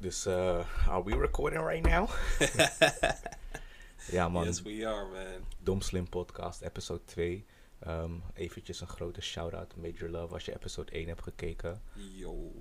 Dus, uh, are we recording right now? ja, man. Yes, we are, man. Dom Slim Podcast, episode 2. Um, eventjes een grote shout-out, Major Love, als je episode 1 hebt gekeken. Yo.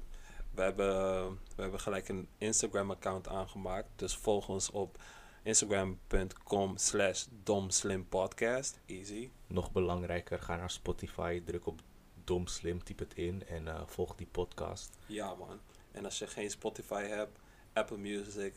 We hebben, we hebben gelijk een Instagram-account aangemaakt. Dus volg ons op instagram.com slash domslimpodcast. Easy. Nog belangrijker, ga naar Spotify, druk op Dom Slim, typ het in en uh, volg die podcast. Ja, man. En als je geen Spotify hebt, Apple Music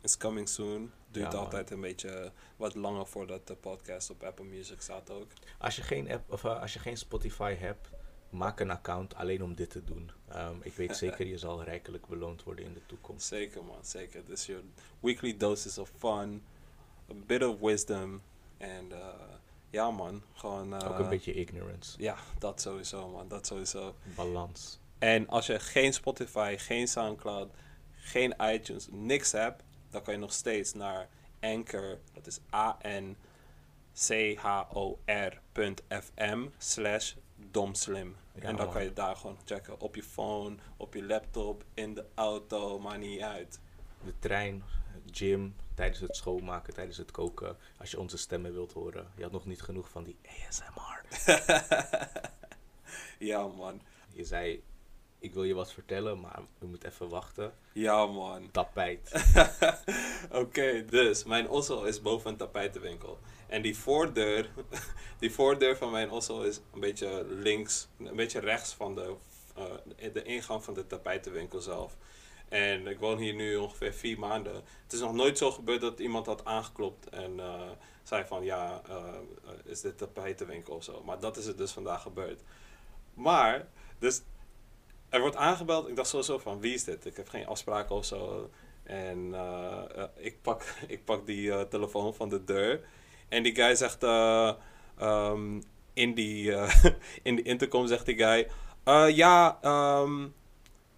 is coming soon. Duurt Ja, altijd een beetje wat langer voordat de podcast op Apple Music staat ook. Als je geen, app, of, uh, als je geen Spotify hebt, maak een account alleen om dit te doen. Um, ik weet zeker, je zal rijkelijk beloond worden in de toekomst. Zeker, man. Zeker. This is your weekly doses of fun, a bit of wisdom. En uh, ja, man. Gewoon... Uh, Ook een beetje ignorance. Ja, dat sowieso, man. Dat sowieso. Balans. En als je geen Spotify, geen Soundcloud, geen iTunes, niks hebt, dan kan je nog steeds naar Anchor, dat is A-N-C-H-O-R.fm slash domslim. Ja, en dan kan je daar gewoon checken op je phone, op je laptop, in de auto, maar niet uit. De trein, gym, tijdens het schoonmaken, tijdens het koken. Als je onze stemmen wilt horen. Je had nog niet genoeg van die ASMR. ja, man. Je zei, ik wil je wat vertellen, maar we moeten even wachten. Ja, man. Tapijt. Oké, dus mijn ossel is boven een tapijtenwinkel. En die voordeur, die voordeur van mijn ossel is een beetje links, een beetje rechts van de, eh, de ingang van de tapijtenwinkel zelf. En ik woon hier nu ongeveer vier maanden. Het is nog nooit zo gebeurd dat iemand had aangeklopt en eh, zei van ja, eh, is dit tapijtenwinkel of zo. Maar dat is het dus vandaag gebeurd. Maar, dus er wordt aangebeld. Ik dacht sowieso van wie is dit? Ik heb geen afspraken of zo. En eh, eh, ik, pak, ik pak die eh, telefoon van de deur. En die guy zegt eh, ehm, in, die, in de intercom zegt die guy. "Eh, ja, ehm,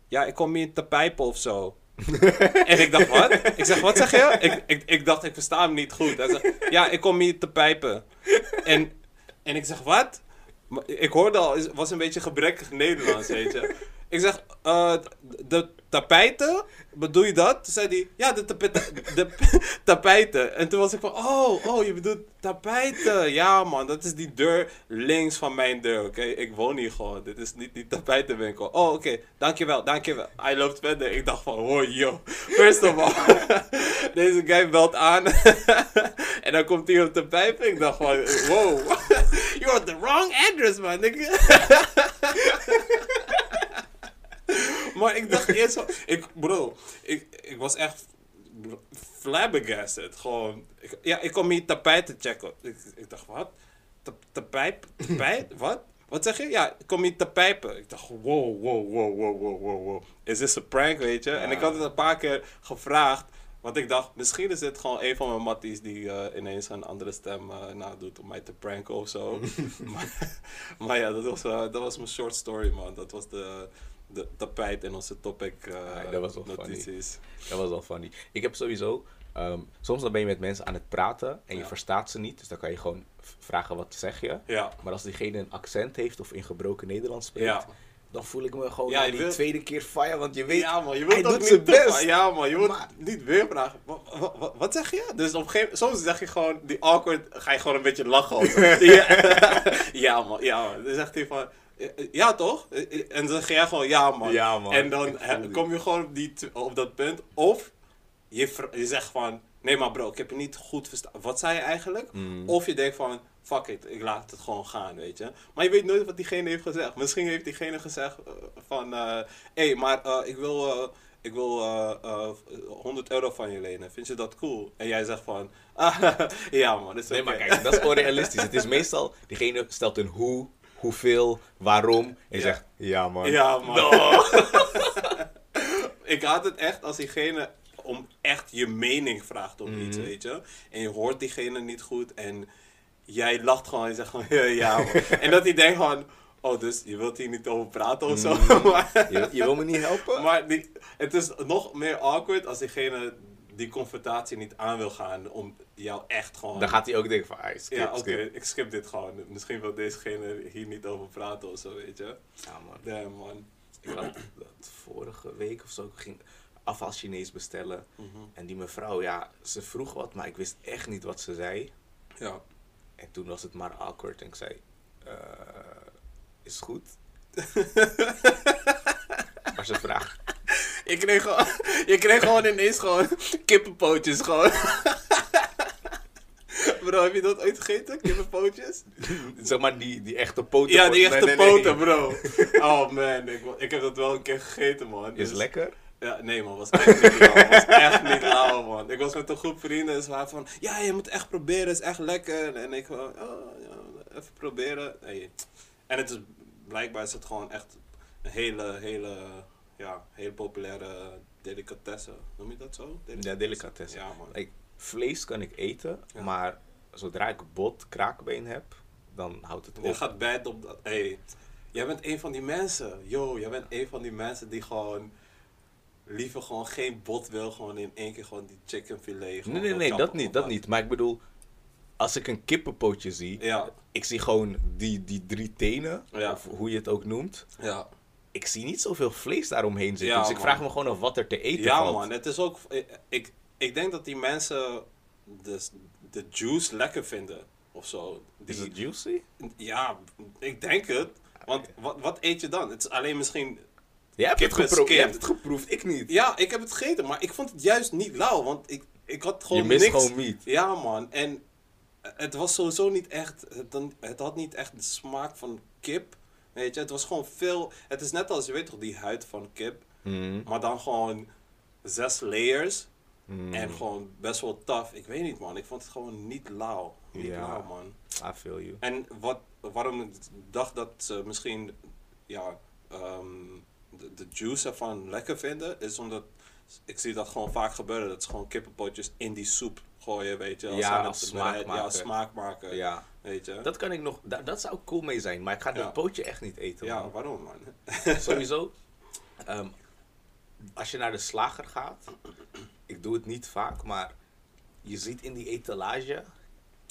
ja, ik kom hier te pijpen of zo. en ik dacht, wat? Ik zeg, wat zeg je? Ik, ik, ik dacht, ik versta hem niet goed. Hij zegt, ja, ik kom hier te pijpen. En, en ik zeg, wat? Ik hoorde al, het was een beetje gebrekkig Nederlands, weet je. Ik zeg, eh, de tapijten, bedoel je dat? Toen zei hij, ja, de, de tapijten. En toen was ik van, oh, oh, je bedoelt tapijten. Ja, man, dat is die deur links van mijn deur, oké? Ik woon hier gewoon, dit is niet die tapijtenwinkel. Oh, oké, dankjewel, dankjewel. Hij loopt verder. Ik dacht van, oh, yo, first of all, deze guy belt aan. en dan komt hij op de pijpen. Ik dacht van, wow, you're at the wrong address, man. Maar ik dacht eerst van, ik, bro, ik, ik was echt flabbergasted. Gewoon, ik, ja, ik kom hier tapijt te checken. Ik, ik dacht, wat? Ta- Tapijt? Tapijt? wat? Wat zeg je? Ja, ik kom hier te pijpen. Ik dacht, wow, wow, wow, wow, wow, wow, wow. Is dit een prank, weet je? En ik had het een paar keer gevraagd. Want ik dacht, misschien is dit gewoon een van mijn matties die eh, ineens een andere stem eh, nadoet om mij te pranken of zo. maar, maar ja, dat was, eh, dat was mijn short story, man. Dat was de, de tapijt in onze topic eh, Ja, dat was wel funny. notities. Dat was wel funny. Ik heb sowieso... ehm, soms dan ben je met mensen aan het praten en je Ja. verstaat ze niet. Dus dan kan je gewoon vragen wat zeg je. Ja. Maar als diegene een accent heeft of in gebroken Nederlands spreekt... Dan voel ik me gewoon Ja, die wilt- tweede keer fire, want je weet... ja, man, je hij wilt doet zijn best. Ja, man, je wilt Maar- niet weer vragen. Wat, wat, wat zeg je? Dus op een gegeven moment, soms zeg je gewoon, die awkward, ga je gewoon een beetje lachen. ja, ja, man, ja, man. Dan zegt hij van, ja toch? Eh, eh, En dan zeg jij gewoon, ja, man. Ja, man. En dan kom je gewoon op, die, op dat punt. Of je, je zegt van, nee, maar bro, ik heb je niet goed verstaan. Wat zei je eigenlijk? Mm. Of je denkt van, fuck it, ik laat het gewoon gaan, weet je. Maar je weet nooit wat diegene heeft gezegd. Misschien heeft diegene gezegd eh, van, hé, hey, maar ik wil, ik wil eh, eh, 100 euro van je lenen. Vind je dat cool? En jij zegt van, ah, ja man, dat is Nee, maar kijk, dat is onrealistisch. Het is meestal, diegene stelt een hoe, hoeveel, waarom. En je Ja. zegt, ja man. Ja, man. ik had het echt als diegene om echt je mening vraagt op iets, Mhm. weet je. En je hoort diegene niet goed en jij lacht gewoon en zegt gewoon, ja, ja man. en dat hij denkt gewoon, oh, dus je wilt hier niet over praten of zo. Mhm. maar Je, je wil me niet helpen? maar die, het is nog meer awkward als diegene die confrontatie niet aan wil gaan om jou echt gewoon... Dan gaat hij ook denken van, ah, skip, ja, oké, ik skip dit gewoon. Misschien wil dezegene hier niet over praten of zo, weet je. Ja man. Damn, man. Ik had dat vorige week of zo ging. afval Chinees bestellen. Mhm. En die mevrouw, ja, ze vroeg wat, maar ik wist echt niet wat ze zei. Ja. En toen was het maar awkward en ik zei, eh, is goed? maar ze vraagt, Je kreeg gewoon, je kreeg gewoon ineens gewoon kippenpootjes gewoon. Bro, heb je dat ooit gegeten? Kippenpootjes? zeg maar die, die echte poten. Ja, die echte nee, nee. poten, bro. Oh man, ik, ik heb dat wel een keer gegeten, man. Is Dus- lekker? Ja, nee man, was echt niet lauw. was echt niet lauw, man. Ik was met een groep vrienden en ze waren van... Ja, je moet echt proberen, het is echt lekker. En ik van... Oh, ja, even proberen. Nee. En het is... Blijkbaar is het gewoon echt een hele, hele... Ja, hele populaire delicatesse. Noem je dat zo? Ja, delicatesse. Ja, man. Vlees kan ik eten, Ja. maar zodra ik bot, kraakbeen heb, dan houdt het Je op. gaat bad op dat. Hey, jij bent een van die mensen. Yo, jij bent een van die mensen die gewoon liever gewoon geen bot wil. Gewoon in één keer gewoon die chicken filet. Nee, nee, nee, dat niet, dat niet. Maar ik bedoel, als ik een kippenpootje zie, Ja, ik zie gewoon die, die drie tenen, Ja. of hoe je het ook noemt. ja. Ik zie niet zoveel vlees daaromheen zitten. Ja, dus ik man. vraag me gewoon af wat er te eten Ja, valt. man. Het is ook. Ik, ik denk dat die mensen de, de juice lekker vinden. Of zo. Die, Is het juicy? Ja, ik denk het. Want Oké. wat, wat eet je dan? Het is alleen misschien. Je hebt, het Kip is gepro- je kip. hebt het geproefd, ik niet. Ja, ik heb het gegeten, maar ik vond het juist niet lauw. Want ik, ik had gewoon je mist niks. gewoon meat. Ja, man. En het was sowieso niet echt. Het, dan- het had niet echt de smaak van kip. Weet je, het was gewoon veel. Het is net als je weet toch, die huid van kip. Mm, Maar dan gewoon zes layers. Mm. En gewoon best wel tough. Ik weet niet, man. Ik vond het gewoon niet lauw. Niet Ja. lauw, man. I feel you. En wat, waarom ik dacht dat ze misschien ja, ehm, de, de juice ervan lekker vinden, is omdat ik zie dat gewoon vaak gebeuren. Dat ze gewoon kippenpotjes in die soep gooien, weet je. Ja, als het smaak bereiden- maken. Ja, smaak maken. Ja, Weet je. dat kan ik nog, da- dat zou cool mee zijn. Maar ik ga Ja. dat pootje echt niet eten. ja, man. waarom, man? Sowieso, ehm, als je naar de slager gaat, ik doe het niet vaak, maar je ziet in die etalage,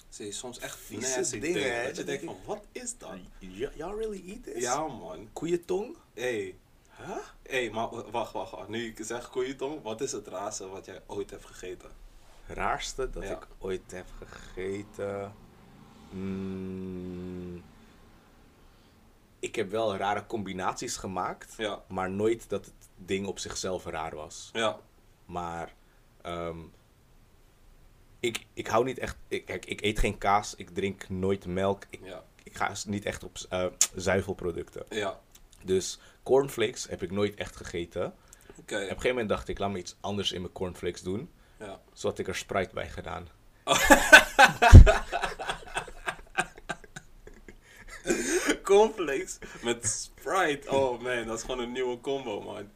Zie je soms echt Vieze dingen, dingen. hè? Dat je denkt van, wat is dat? y'all really eat this? Ja, man. Koeientong? Hé, Huh? hey, maar wacht, wacht, wacht. Nu ik zeg koeientong, wat is het raarste wat jij ooit hebt gegeten? Raarste dat Ja. ik ooit heb gegeten. Mm, ik heb wel rare combinaties gemaakt, Ja, maar nooit dat het ding op zichzelf raar was. ja, Maar ehm, ik, ik hou niet echt. Ik, kijk, ik eet geen kaas, ik drink nooit melk. Ik, ja, ik ga niet echt op eh, zuivelproducten. ja. Dus cornflakes heb ik nooit echt gegeten. Op Oké, een gegeven moment dacht ik, laat me iets anders in mijn cornflakes doen. ja. Zo had ik er Sprite bij gedaan. Cornflakes met Sprite. Oh man, dat is gewoon een nieuwe combo, man.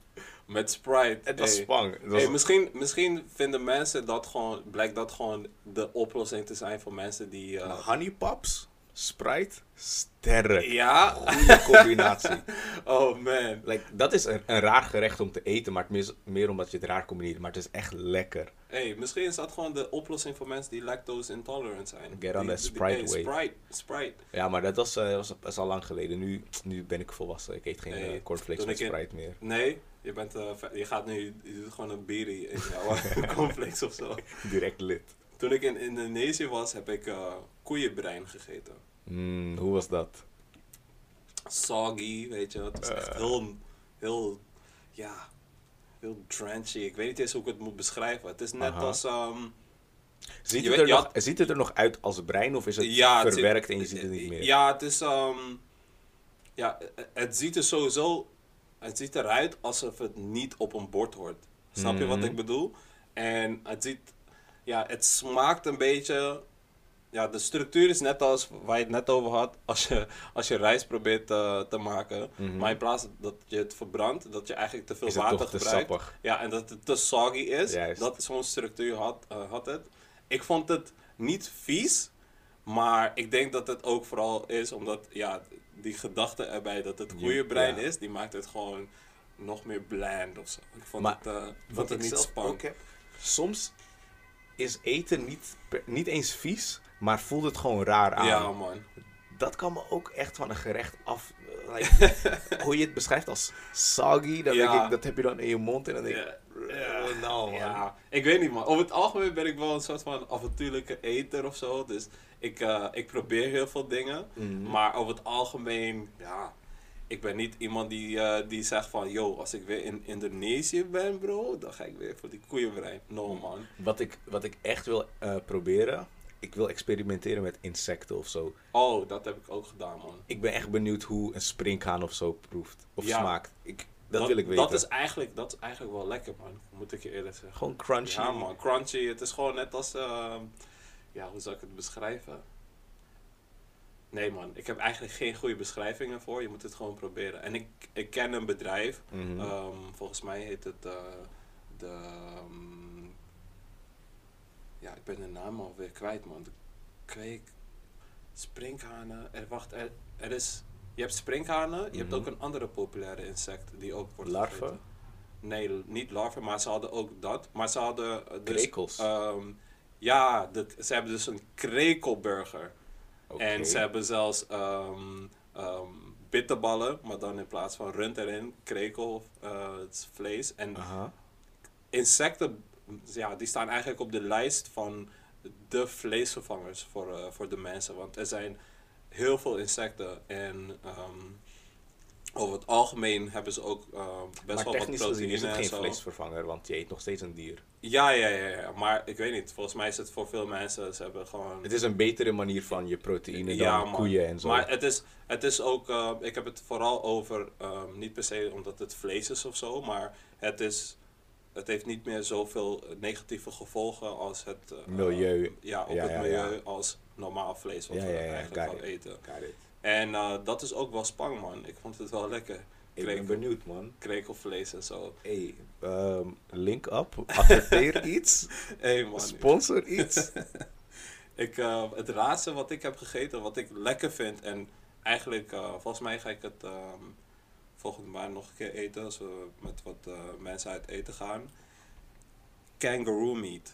Met Sprite. Het was Hey. spang. Het was- Hey, misschien, misschien vinden mensen dat gewoon, blijkt dat gewoon de oplossing te zijn voor mensen die. eh, Honey Pops, Sprite, sterk. ja? Goede combinatie. Oh man. like, dat is een, een raar gerecht om te eten, maar het is meer omdat je het raar combineert. Maar het is echt lekker. Hey, misschien is dat gewoon de oplossing voor mensen die lactose intolerant zijn. Get on Die- that die- Sprite hey, wave. Sprite, Sprite. Ja, maar dat was, eh, was, was al lang geleden. Nu, nu ben ik volwassen. Ik eet geen Nee, eh, cornflakes met ik Sprite meer. Nee, je, bent, eh, je gaat nu, je doet gewoon een biri in jouw cornflakes of zo. Direct lid. Toen ik in Indonesië was, heb ik eh, koeienbrein gegeten. Mm, hoe was dat? Soggy, weet je. Het was echt Eh. heel, heel, ja, heel drenchy. Ik weet niet eens hoe ik het moet beschrijven. Het is net Aha. als, ehm, Ziet het, weet- er nog, had- ziet het er nog uit als brein of is het ja, het verwerkt en je ziet het niet meer? Ja, het is, ehm, ja, het ziet er sowieso, het ziet eruit alsof het niet op een bord hoort. Snap je wat Mhm. ik bedoel? En het ziet, ja, het smaakt een beetje, ja, de structuur is net als waar je het net over had, als je, als je rijst probeert te, te maken. Mhm. Maar in plaats dat je het verbrandt, dat je eigenlijk te veel Is water gebruikt. sappig? Ja, en dat het te soggy is. Juist. Dat zo'n structuur had, eh, had het. Ik vond het niet vies, maar ik denk dat het ook vooral is omdat ja, die gedachte erbij dat het Ja, goede brein ja. is, die maakt het gewoon nog meer bland of zo. Ik vond Maar het, eh, Wat het ik niet spannend. heb, soms is eten niet, niet eens vies, maar voelt het gewoon raar aan. Ja, man. Dat kan me ook echt van een gerecht af... eh, like, hoe je het beschrijft als soggy, dan Ja. denk ik, dat heb je dan in je mond en dan denk ik... Ja, Nou man. Ja, ik weet niet man. Over het algemeen ben ik wel een soort van avontuurlijke eter of zo. Dus ik, eh, ik probeer heel veel dingen. Mhm. Maar over het algemeen, ja, ik ben niet iemand die, eh, die zegt van, yo, als ik weer in Indonesië ben, bro, dan ga ik weer voor die koeienbrein. No, man. Wat, ik, wat ik echt wil eh, proberen, ik wil experimenteren met insecten of zo. Oh, dat heb ik ook gedaan, man. Ik ben echt benieuwd hoe een sprinkhaan of zo proeft. Of Ja. smaakt. Ik, dat, wil ik weten. Dat is, eigenlijk, dat is eigenlijk wel lekker, man. Moet ik je eerlijk zeggen. Gewoon crunchy. Ja, man. Crunchy. Het is gewoon net als, ehm, ja, hoe zou ik het beschrijven? Nee, man. Ik heb eigenlijk geen goede beschrijvingen voor. Je moet het gewoon proberen. En ik, ik ken een bedrijf. Mhm. Ehm, volgens mij heet het eh, de. ehm, ja, ik ben de naam alweer kwijt, man. De kweek. Sprinkhanen. Er, wacht, er, er is. Je hebt sprinkhanen. Je hebt Mhm. ook een andere populaire insect die ook wordt Larven? gegeten. Nee, niet larven, maar ze hadden ook dat. Maar ze hadden. Dus, Krekels. ehm, ja, de, ze hebben dus een krekelburger. En ze hebben zelfs ehm, bitterballen, maar dan in plaats van rund erin, krekel, eh, het vlees. En insecten, ja, die staan eigenlijk op de lijst van de vleesvervangers voor, eh, voor de mensen. Want er zijn heel veel insecten en ehm, over het algemeen hebben ze ook eh, best maar wel wat proteïne is het en geen vleesvervanger, want je eet nog steeds een dier. Ja, ja, ja, ja, maar ik weet niet. Volgens mij is het voor veel mensen, ze hebben gewoon... Het is een betere manier van je proteïne Ja, dan koeien en zo. Maar het is, het is ook, eh, ik heb het vooral over, ehm, niet per se omdat het vlees is of zo, maar het is, het heeft niet meer zoveel negatieve gevolgen als het eh, Milieu. ja, op Ja, het milieu ja. als normaal vlees wat Ja, we eigenlijk it. eten. En eh, dat is ook wel spang man. Ik vond het wel lekker. Ik ben benieuwd, man. Krekelvlees en zo. Hey, ehm, link up, adverteer iets, Hey man. sponsor iets. Ik, eh, het raarste wat ik heb gegeten, wat ik lekker vind, en eigenlijk, eh, volgens mij ga ik het ehm, volgende maand nog een keer eten, als we met wat eh, mensen uit eten gaan. Kangaroo meat.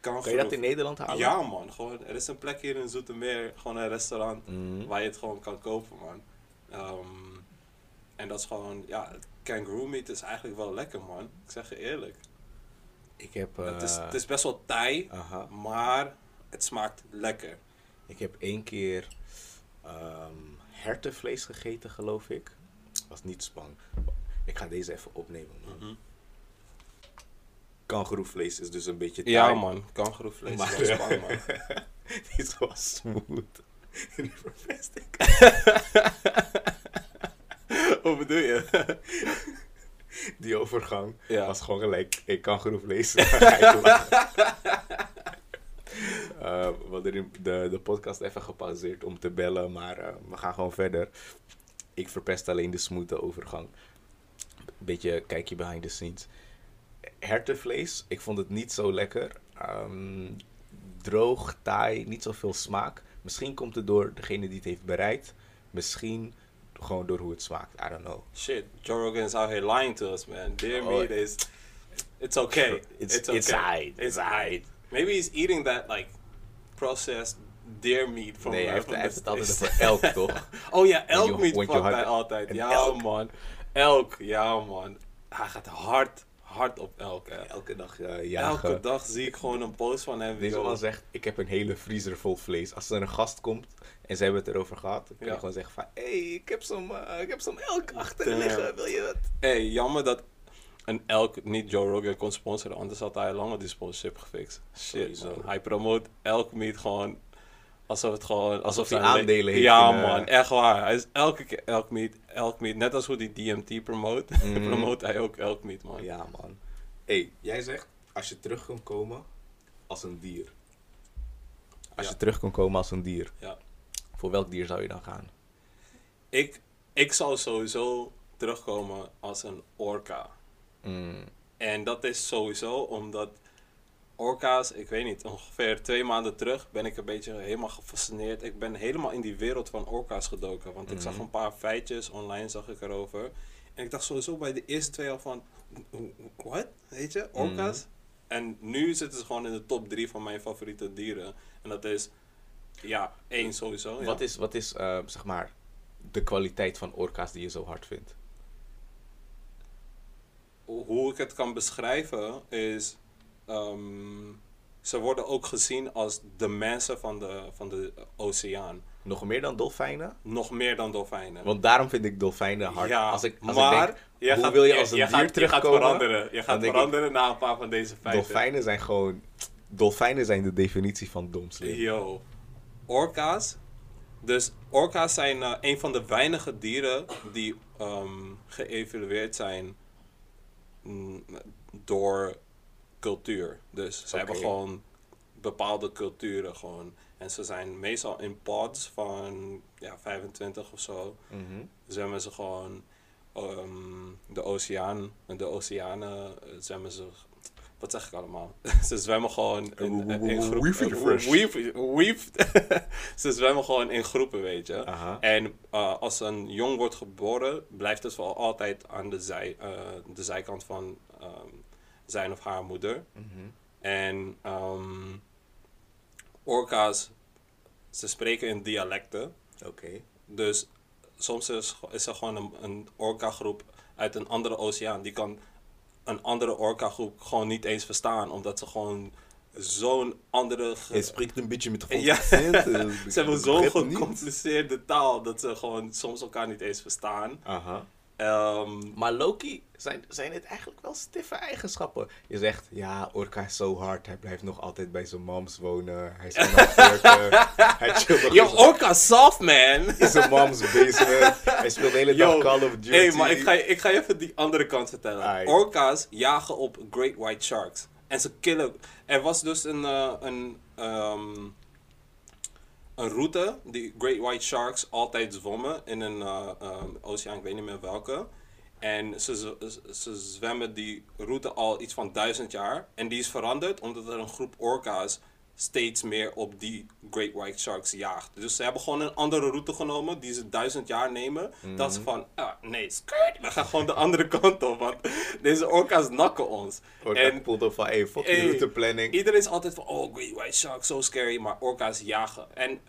Kangaroo. Kan je dat in Nederland halen? Ja man, gewoon, er is een plek hier in Zoetermeer, gewoon een restaurant, Mhm. waar je het gewoon kan kopen man. Ehm, en dat is gewoon, ja, kangaroo meat is eigenlijk wel lekker man, ik zeg je eerlijk. Ik heb, het, is, eh, het is best wel taai, maar het smaakt lekker. Ik heb één keer ehm hertenvlees gegeten, geloof ik. Was niet spang. Ik ga deze even opnemen, man. Kangoeroevlees is dus een beetje Ja taai. man, kangeroevlees Maar- is wel spannend man. Die is wel smooth. Die verpest ik. Wat bedoel je? Die overgang Ja. was gewoon gelijk. Ik kan genoeg lezen. We hadden de, de podcast even gepauzeerd om te bellen, maar eh, we gaan gewoon verder. Ik verpest alleen de smoothe overgang. Beetje kijkje behind the scenes. Hertenvlees, ik vond het niet zo lekker. Ehm, droog, taai, niet zoveel smaak. Misschien komt het door degene die het heeft bereid. Misschien gewoon door hoe het smaakt. I don't know. Shit, Joe Rogan is out here lying to us man. Dear Oh. meat is... It's okay. It's, It's it's, aight, It's aight. Maybe he's eating that like processed deer meat from Nee, hij heeft, from hij the heeft het altijd over elk, toch? Oh ja, want je pakt hij altijd. Ja elk. man. Elk, ja man. Hij gaat hard, hard op elk. hè. Elke dag eh jagen. Elke dag zie ik gewoon een post van hem. Deze man zegt, ik heb een hele vriezer vol vlees. Als er een gast komt en ze hebben het erover gehad, dan kun je Ja. gewoon zeggen van, hé, hey, ik heb zo'n eh, ik heb zo'n elk achter Damn. liggen, wil je het? Hey, jammer dat een elk niet Joe Rogan kon sponsoren, anders had hij lang al die sponsorship gefixt. Shit, man. Hij promoot elk meet gewoon alsof het gewoon alsof hij aandelen heeft Ja, in, eh, man, echt waar. Hij is elke keer elk meet, elk meet, net als hoe die DMT promoot, Mhm. promoot hij ook elk meet, man. Ja, man. Hé, hey, jij zegt, als je terug kan komen als een dier. Als Ja. je terug kan komen als een dier. Ja. Voor welk dier zou je dan gaan? Ik, ik zou sowieso terugkomen als een orka. Mm, En dat is sowieso omdat orka's, ik weet niet, ongeveer twee maanden terug ben ik een beetje helemaal gefascineerd. Ik ben helemaal in die wereld van orka's gedoken. Want ik zag Mhm. een paar feitjes online, zag ik erover. En ik dacht sowieso bij de eerste twee al van, wat? Weet je, orka's? En nu zitten ze gewoon in de top drie van mijn favoriete dieren. En dat is, ja, één sowieso. ja. Wat is, wat is eh, zeg maar, de kwaliteit van orka's die je zo hard vindt? Hoe ik het kan beschrijven is. Ehm, ze worden ook gezien als de mensen van de, van de oceaan. Nog meer dan dolfijnen? Nog meer dan dolfijnen. Want daarom vind ik dolfijnen hard. Ja, als ik, als maar ik denk, hoe gaat- wil je als een dier gaat, Je gaat terugkomen? veranderen. Je gaat ik, veranderen na een paar van deze feiten. Dolfijnen zijn gewoon... Dolfijnen zijn de definitie van domslim. Yo. Orka's. Dus orka's zijn eh, een van de weinige dieren die ehm, geëvalueerd zijn mm, door cultuur. Dus ze hebben gewoon bepaalde culturen gewoon. En ze zijn meestal in pods van ja, 25 of zo. Mhm. Zwemmen ze gewoon ehm, de oceaan. De oceanen eh, zwemmen ze. Wat zeg ik allemaal? ze zwemmen gewoon in, in, in groepen. Weave ze zwemmen gewoon in groepen, weet je. En eh, als een jong wordt geboren, blijft het voor altijd aan de, zij, eh, de zijkant van ehm, zijn of haar moeder. Mhm. En ehm, orka's, ze spreken in dialecten. Oké. Dus soms is, is er gewoon een, een orka-groep uit een andere oceaan. Die kan een andere orka-groep gewoon niet eens verstaan. Omdat ze gewoon zo'n andere... ge- Je spreekt een beetje met Ja. accent. ze hebben zo'n gecompliceerde taal dat ze gewoon soms elkaar niet eens verstaan. Aha. Ehm, Maar Loki, zijn, zijn het eigenlijk wel stiffe eigenschappen? Je zegt, ja, Orca is zo hard. Hij blijft nog altijd bij zijn moms wonen. Hij is nog 40. hij chillt nog Yo, orka soft, man! in zijn moms basement. Hij speelt de hele dag Call of Duty. Hey, maar ik ga, je, ik ga je even die andere kant vertellen. Aight. Orka's jagen op great white sharks. En ze killen. Er was dus een, eh, een, ehm, een route die great white sharks altijd zwommen in een eh, ehm, oceaan, ik weet niet meer welke. En ze, ze, ze zwemmen die route al iets van duizend jaar. En die is veranderd omdat er een groep orka's steeds meer op die great white sharks jaagt. Dus ze hebben gewoon een andere route genomen die ze duizend jaar nemen. Dat ze van, ah, nee, skirt, we gaan gewoon de andere kant op. Want deze orka's nakken ons. Orca en voelt op van, hey, fuck Hey, die routeplanning. Iedereen is altijd van, oh, great white shark, so scary. Maar orka's jagen. En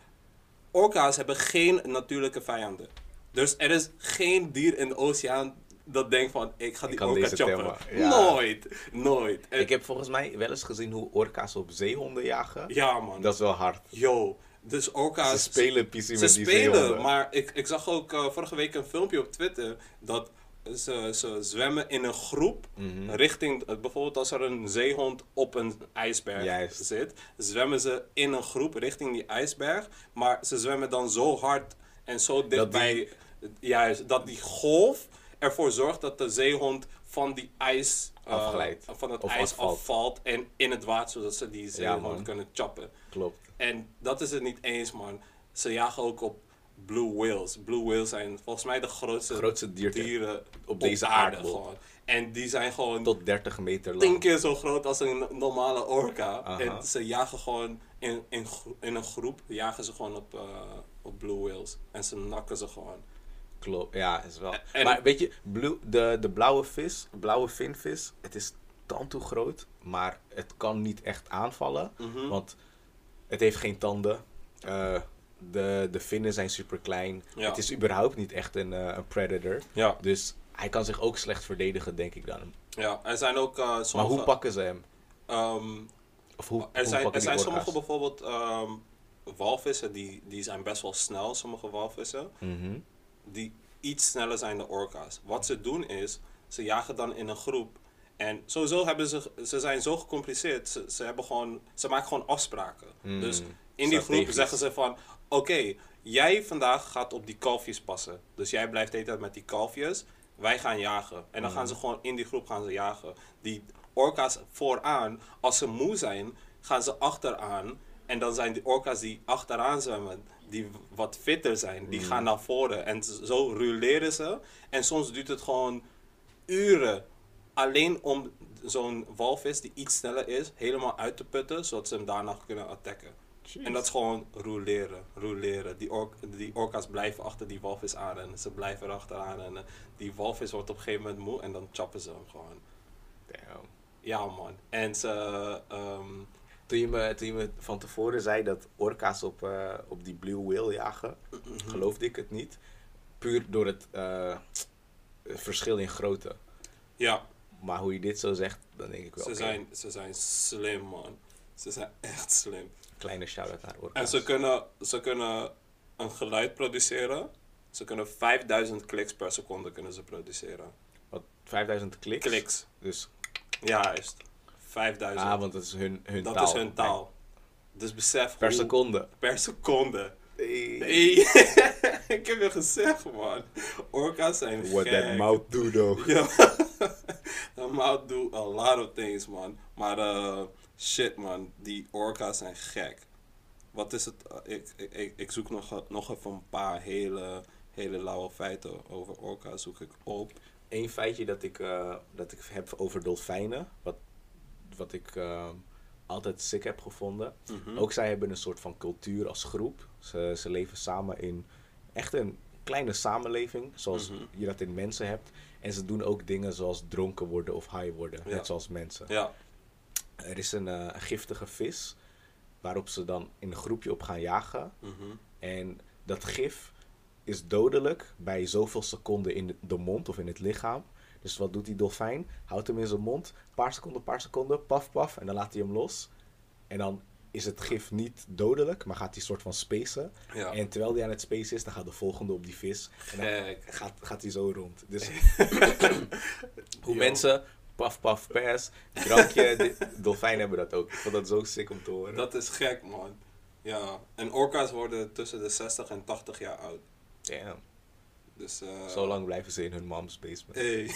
orka's hebben geen natuurlijke vijanden. Dus er is geen dier in de oceaan dat denkt van, ik ga die kan orka choppen. Ja. Nooit, nooit. En- Ik heb volgens mij wel eens gezien hoe orka's op zeehonden jagen. ja, man. Dat is wel hard. Yo, dus orka's... Ze spelen Ze met die spelen, zeehonden. maar ik, ik zag ook eh, vorige week een filmpje op Twitter dat ze, ze zwemmen in een groep Mhm. richting, eh, bijvoorbeeld als er een zeehond op een ijsberg Juist. zit, zwemmen ze in een groep richting die ijsberg, maar ze zwemmen dan zo hard en zo dichtbij, die- juist, dat die golf ervoor zorgt dat de zeehond van die ijs, eh, Afglijdt. van het Of ijs afvalt. afvalt en in het water, zodat ze die zeehond man. kunnen choppen. Klopt. En dat is het niet eens, man. Ze jagen ook op blue whales. Blue whales zijn volgens mij de grootste, Grootste dierte dieren op deze aardbol. gewoon. En die zijn gewoon Tot 30 meter tien lang. keer zo groot als een normale orka. Aha. En ze jagen gewoon in, in een groep, jagen ze gewoon op, eh, op blue whales. En ze nakken ze gewoon. Klopt, ja, is wel. En- maar weet je, blue, de, de blauwe vis, blauwe vinvis, het is tandtoe groot, maar het kan niet echt aanvallen, Mhm. want het heeft geen tanden. Eh, de, de vinnen zijn super klein. Ja. Het is überhaupt niet echt een, eh, een predator. Ja, Dus hij kan zich ook slecht verdedigen, denk ik dan. ja. Er zijn ook eh, sommige... Maar hoe pakken ze hem? ehm, Of hoe, Er zijn, er zijn sommige bijvoorbeeld ehm, walvissen, die, die zijn best wel snel, sommige walvissen, Mhm. Die iets sneller zijn dan orka's. Wat ze doen is, ze jagen dan in een groep. En sowieso hebben ze, ze zijn zo gecompliceerd, ze, ze, hebben gewoon, ze maken gewoon afspraken. Mm, Dus in die groep zeggen ze van, oké, jij vandaag gaat op die kalfjes passen. Dus jij blijft de hele tijd met die kalfjes, wij gaan jagen. En dan gaan Mm. ze gewoon in die groep gaan ze jagen. Die orka's vooraan, als ze moe zijn, gaan ze achteraan. En dan zijn die orka's die achteraan zwemmen, die wat fitter zijn, die Mm. gaan naar voren. En zo ruleren ze. En soms duurt het gewoon uren alleen om zo'n walvis die iets sneller is, helemaal uit te putten, zodat ze hem daarna kunnen attacken. En dat is gewoon rouleren, rouleren. Die, die orka's blijven achter die walvis aan en ze blijven erachteraan. En die walvis wordt op een gegeven moment moe en dan chappen ze hem gewoon. Damn. Ja man. En ze, ehm, Toen je, me, toen je me van tevoren zei dat orka's op, eh, op die blue whale jagen, Mhm. geloofde ik het niet. Puur door het eh, verschil in grootte. ja, Maar hoe je dit zo zegt, dan denk ik wel. Ze, zijn, ze zijn slim, man. Ze zijn echt slim. Kleine shout-out naar En Orka's. ze kunnen, ze kunnen een geluid produceren. Ze kunnen 5000 kliks per seconde kunnen ze produceren. Wat, 5000 kliks? Kliks. Dus, Ja, juist. 5000. ah, want dat is hun, hun dat taal. is hun taal. Dus besef Per hoe- seconde. Per seconde. Hey. Hey. ik heb je gezegd, man. Orka's zijn What gek. that mouth do, though. Ja. that mouth do a lot of things, man. Maar eh, shit, man. Die orka's zijn gek. Wat is het? eh, ik, ik, ik, ik zoek nog, nog even een paar hele, hele lauwe feiten over orka's. Zoek ik op. Eén feitje dat ik, eh, dat ik heb over dolfijnen, wat, wat ik eh, altijd sick heb gevonden. Mhm. Ook zij hebben een soort van cultuur als groep. Ze, ze leven samen in echt een kleine samenleving, zoals Mhm. je dat in mensen hebt. En ze doen ook dingen zoals dronken worden of high worden, Ja. net zoals mensen. Ja. Er is een eh, giftige vis waarop ze dan in een groepje op gaan jagen. mhm. En dat gif is dodelijk bij zoveel seconden in de mond of in het lichaam. Dus wat doet die dolfijn? Houdt hem in zijn mond, paar seconden, paar seconden, paf, paf, en dan laat hij hem los. En dan is het gif niet dodelijk, maar gaat hij soort van spacen. Ja. En terwijl hij aan het spacen is, dan gaat de volgende op die vis. En dan Gek. gaat, gaat hij zo rond. Dus hoe Yo. mensen, paf, paf, pers, drankje, dolfijnen hebben dat ook. Ik vond dat zo sick om te horen. Dat is gek, man. Ja. En orka's worden tussen de 60 en 80 jaar oud. Damn. Dus, eh Zo lang blijven ze in hun mom's basement. Hey.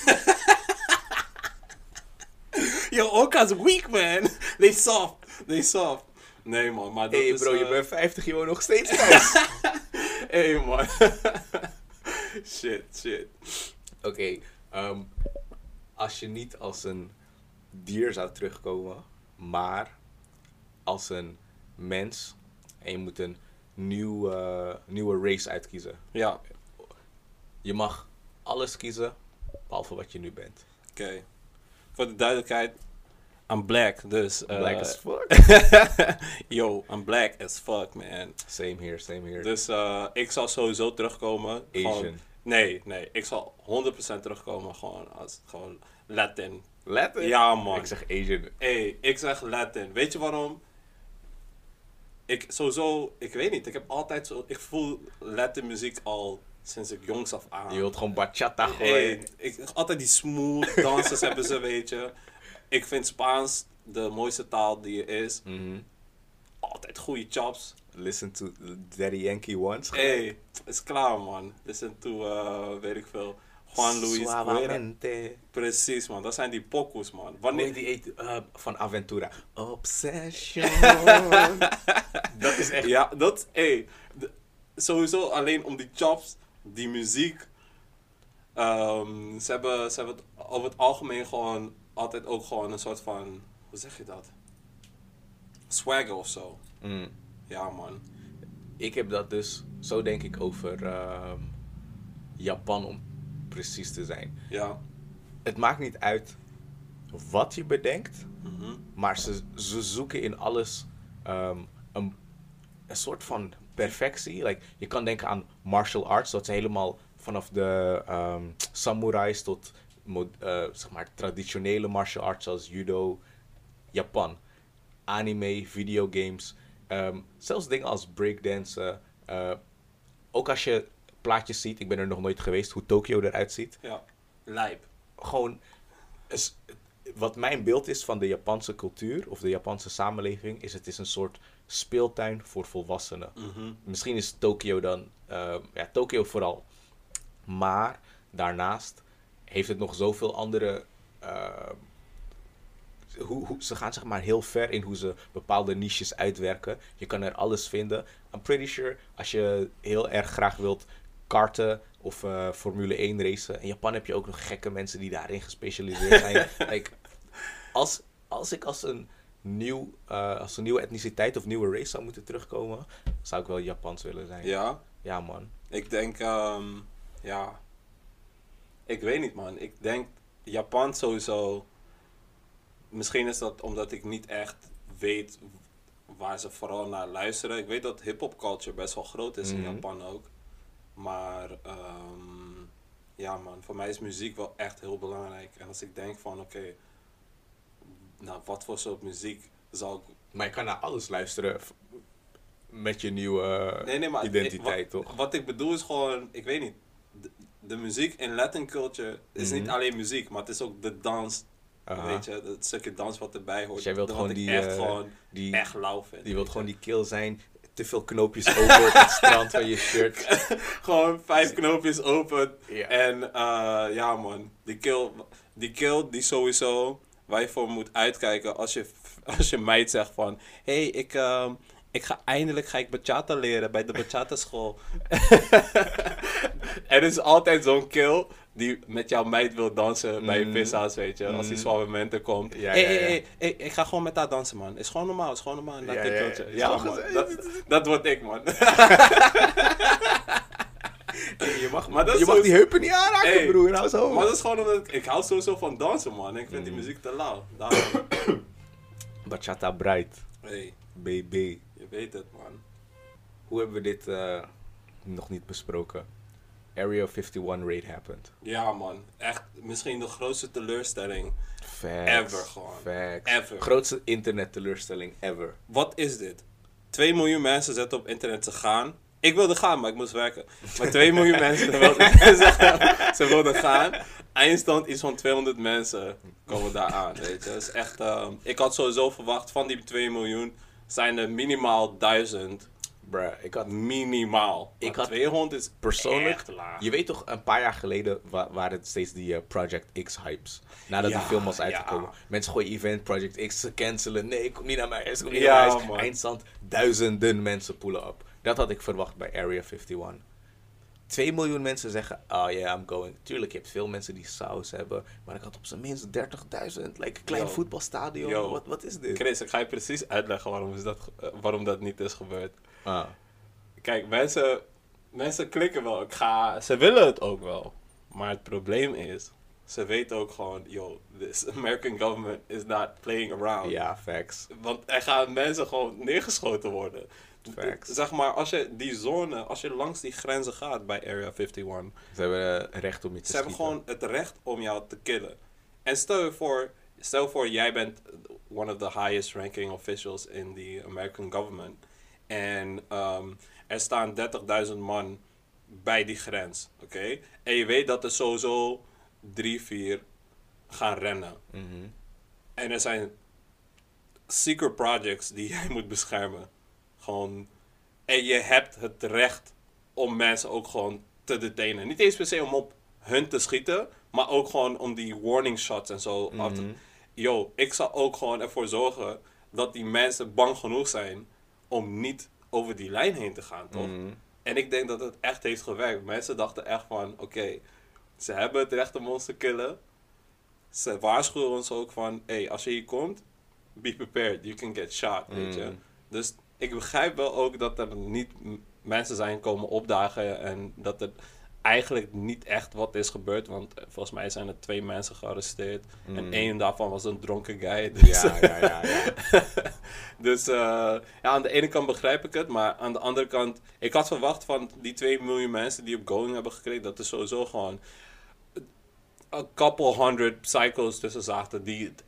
Yo, orka's weak, man. They soft. They soft. Nee, man. Maar dat hey is, bro, je eh, bent 50, je woont nog steeds thuis. Hey, man. shit, shit. Oké, ehm, als je niet als een dier zou terugkomen, maar als een mens en je moet een nieuw, eh, nieuwe race uitkiezen. Ja, Je mag alles kiezen, behalve wat je nu bent. oké. Voor de duidelijkheid, I'm black, dus... eh, Black as fuck. Yo, I'm black as fuck, man. Same here, same here. Dus eh, ik zal sowieso terugkomen. Gewoon- Asian. nee, nee. Ik zal 100% terugkomen gewoon als gewoon Latin. Latin? Ja, man. Ik zeg Asian. Hey, ik zeg Latin. Weet je waarom? Ik sowieso, ik weet niet. Ik heb altijd zo, ik voel Latin muziek al sinds ik jongs af aan. Je wilt gewoon bachata Hey, gooien. ik, altijd die smooth dansers hebben ze, weet je. Ik vind Spaans de mooiste taal die er is. Mhm. Altijd goede chops. Listen to Daddy Yankee once. Hey, is klaar man. Listen to, eh, weet ik veel. Juan Luis Guerra. Precies man, dat zijn die pokoes man. Wanneer die eet eh, van Aventura. Obsession. dat is echt. Ja, dat, hey, sowieso alleen om die chops, die muziek. Ehm, ze, hebben, ze hebben het over het algemeen gewoon altijd ook gewoon een soort van, hoe zeg je dat? Swagger of zo. Mm. Ja, man. Ik heb dat dus, zo denk ik over ehm, Japan om precies te zijn. Ja. Het maakt niet uit wat je bedenkt, Mhm. maar ze, ze zoeken in alles ehm, een, een soort van perfectie. Like, je kan denken aan martial arts, dat ze helemaal vanaf de ehm, samurais tot eh, zeg maar, traditionele martial arts zoals judo, Japan, anime, videogames, ehm, zelfs dingen als breakdansen. eh, ook als je plaatjes ziet, ik ben er nog nooit geweest, hoe Tokio eruit ziet Ja. Lijp. gewoon. is- wat mijn beeld is van de Japanse cultuur of de Japanse samenleving, is het is een soort speeltuin voor volwassenen. Mhm. Misschien is Tokio dan, eh, ja, Tokio vooral. Maar daarnaast heeft het nog zoveel andere. eh, hoe, hoe, ze gaan zeg maar heel ver in hoe ze bepaalde niches uitwerken. Je kan er alles vinden. I'm pretty sure als je heel erg graag wilt karten of eh, Formule 1 racen. In Japan heb je ook nog gekke mensen die daarin gespecialiseerd zijn. like, als, als ik als een, nieuw, eh, als een nieuwe etniciteit of nieuwe race zou moeten terugkomen, zou ik wel Japans willen zijn. Ja. Ja, man. Ik denk, ehm, ja. Ik weet niet, man. Ik denk Japan sowieso. Misschien is dat omdat ik niet echt weet waar ze vooral naar luisteren. Ik weet dat hip-hop culture best wel groot is in Mhm. Japan ook. Maar, ehm, ja man, voor mij is muziek wel echt heel belangrijk. En als ik denk van, oké, nou wat voor soort muziek zal ik... Maar je kan naar alles luisteren met je nieuwe eh, Nee, nee, maar identiteit, wat, toch? Wat ik bedoel is gewoon, ik weet niet, de, de muziek in Latin culture is Mhm. niet alleen muziek, maar het is ook de dans, Aha. weet je, het stukje dans wat erbij hoort. Dus jij wilt gewoon die, echt eh, gewoon Die, echt lauw vind. die wilt gewoon je. die kill zijn. Te veel knoopjes over het strand van je shirt. Gewoon vijf knoopjes open. Ja. En eh, ja man, die kill, die kill die sowieso waar je voor moet uitkijken als je, als je meid zegt van... Hé, hey, ik, ehm, ik ga eindelijk ga ik bachata leren bij de bachata school. er is altijd zo'n kill die met jouw meid wil dansen bij je Mm. pissa's, weet je. Als die Mm. zwalmementen komt. Ja, hey, ja, hey, ja. hey, hey, ik ga gewoon met haar dansen, man. Is gewoon normaal, is gewoon normaal. Ja, ja. ja, man. Dat, dat word ik, man. Je mag, Maar dat je mag die heupen niet aanraken, Hey, broer. Nou zo. Maar dat is gewoon omdat ik, ik hou sowieso van dansen, man. Ik vind die Mm. muziek te lauw. Daarom, Bachata Bright. hey, BB. je weet het, man. Hoe hebben we dit eh, nog niet besproken? Area 51 raid happened. Ja, man. Echt misschien de grootste teleurstelling. Facts. Ever gewoon. Facts. Ever. Grootste internet teleurstelling ever. Wat is dit? 2 miljoen mensen zetten op internet te gaan. Ik wilde gaan, maar ik moest werken. Maar 2 miljoen mensen wilden, ze wilden gaan. Eindstand iets van 200 mensen komen daar aan, weet je. Dat is echt, ehm, ik had sowieso verwacht van die 2 miljoen zijn er minimaal 1000. Bruh, ik had Minimaal. Ik had 200 is persoonlijk... Je weet toch, een paar jaar geleden wa- waren het steeds die eh, Project X-hypes. Nadat Ja, die film was ja. uitgekomen. Mensen gooien event Project X, cancelen. Nee, kom niet naar mij kom niet Ja, naar mijn huis. man. Eindstand, duizenden mensen poelen op. Dat had ik verwacht bij Area 51. 2 miljoen mensen zeggen, oh yeah, I'm going. Tuurlijk, je hebt veel mensen die saus hebben. Maar ik had op zijn minst 30.000. Like een klein Yo. voetbalstadion. Yo. Wat, wat is dit? Chris, ik ga je precies uitleggen waarom, is dat, eh, waarom dat niet is gebeurd. Ah. Kijk, mensen, mensen klikken wel. Ik ga, ze willen het ook wel. Maar het probleem is, ze weten ook gewoon, yo, this American government is not playing around. Ja, facts. Want er gaan mensen gewoon neergeschoten worden. Facts. Zeg maar, als je die zone, als je langs die grenzen gaat bij Area 51, Ze hebben recht om je te ze hebben gewoon het recht om jou te killen. En stel je voor, stel je voor jij bent one of the highest ranking officials in the American government. En ehm, er staan 30.000 man bij die grens, oké? En je weet dat er sowieso drie, vier gaan rennen. Mhm. En er zijn secret projects die jij moet beschermen. Gewoon. En je hebt het recht om mensen ook gewoon te detainen. Niet eens per se om op hun te schieten, maar ook gewoon om die warning shots en zo af te... Mhm. Yo, ik zal ook gewoon ervoor zorgen dat die mensen bang genoeg zijn om niet over die lijn heen te gaan, toch? Mhm. En ik denk dat het echt heeft gewerkt. Mensen dachten echt van, oké, ze hebben het recht om ons te killen. Ze waarschuwen ons ook van, hey, als je hier komt, be prepared, you can get shot, weet je. Mm. Dus ik begrijp wel ook dat er niet mensen zijn komen opdagen en dat er eigenlijk niet echt wat is gebeurd. Want eh, volgens mij zijn er twee mensen gearresteerd. En Mm. één daarvan was een dronken guy. Dus, Ja, ja, ja, ja. dus eh, ja, aan de ene kant begrijp ik het, maar aan de andere kant, ik had verwacht van die 2 miljoen mensen die op Going hebben gekregen, dat er sowieso gewoon een couple hundred psychos tussen zaten die het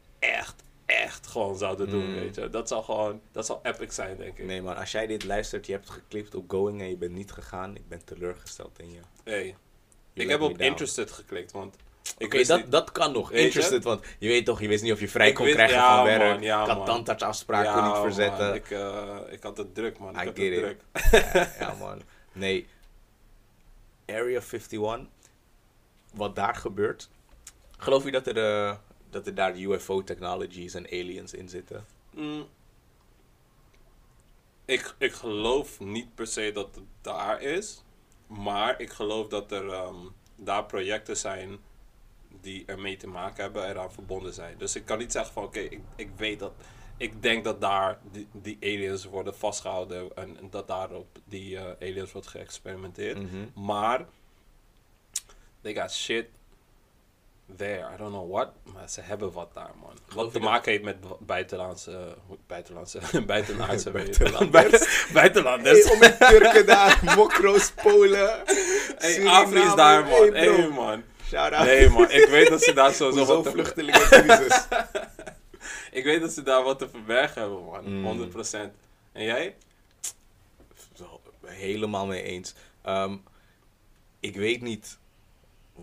gewoon zouden doen, Mm. weet je. Dat zou gewoon, dat zou epic zijn, denk ik. Nee man, als jij dit luistert, je hebt geklipt op Going en je bent niet gegaan, ik ben teleurgesteld in je. Hey, ik heb op interested geklikt, want Oké, dat, niet- dat kan nog. Weet je? Interested, want je weet toch, je wist niet of je vrij Ik kon krijgen ja, van werk. man, ja, ik had kon Ja, niet verzetten. man, ik, eh, ik had het druk, man. Ik I had het it. druk. ja, ja, man. Nee. Area 51. Wat daar gebeurt. Geloof je dat er, eh, dat er daar UFO-technologies en aliens in zitten? Mm. Ik, ik geloof niet per se dat het daar is. Maar ik geloof dat er ehm, daar projecten zijn die ermee te maken hebben, eraan verbonden zijn. Dus ik kan niet zeggen van oké, ik, ik weet dat. Ik denk dat daar die, die aliens worden vastgehouden en, en dat daarop die eh, aliens wordt geëxperimenteerd. Mhm. Maar they got shit there. I don't know what. Maar ze hebben wat daar, man. Wat te maken heeft met bu- buitenlandse... buitenlandse... buitenaardse... Buitenlanders. buitenlanders. Hey, om die Turken daar, Mokro's, Polen. Hey. Afri is daar, man. Hey, man. Shout out. Nee, man. Ik weet dat ze daar zo, Hoezo wat te, vluchtelingencrisis? Ik weet dat ze daar wat te verbergen hebben, man. Mm. 100%. En jij? Helemaal mee eens. Ehm, ik weet niet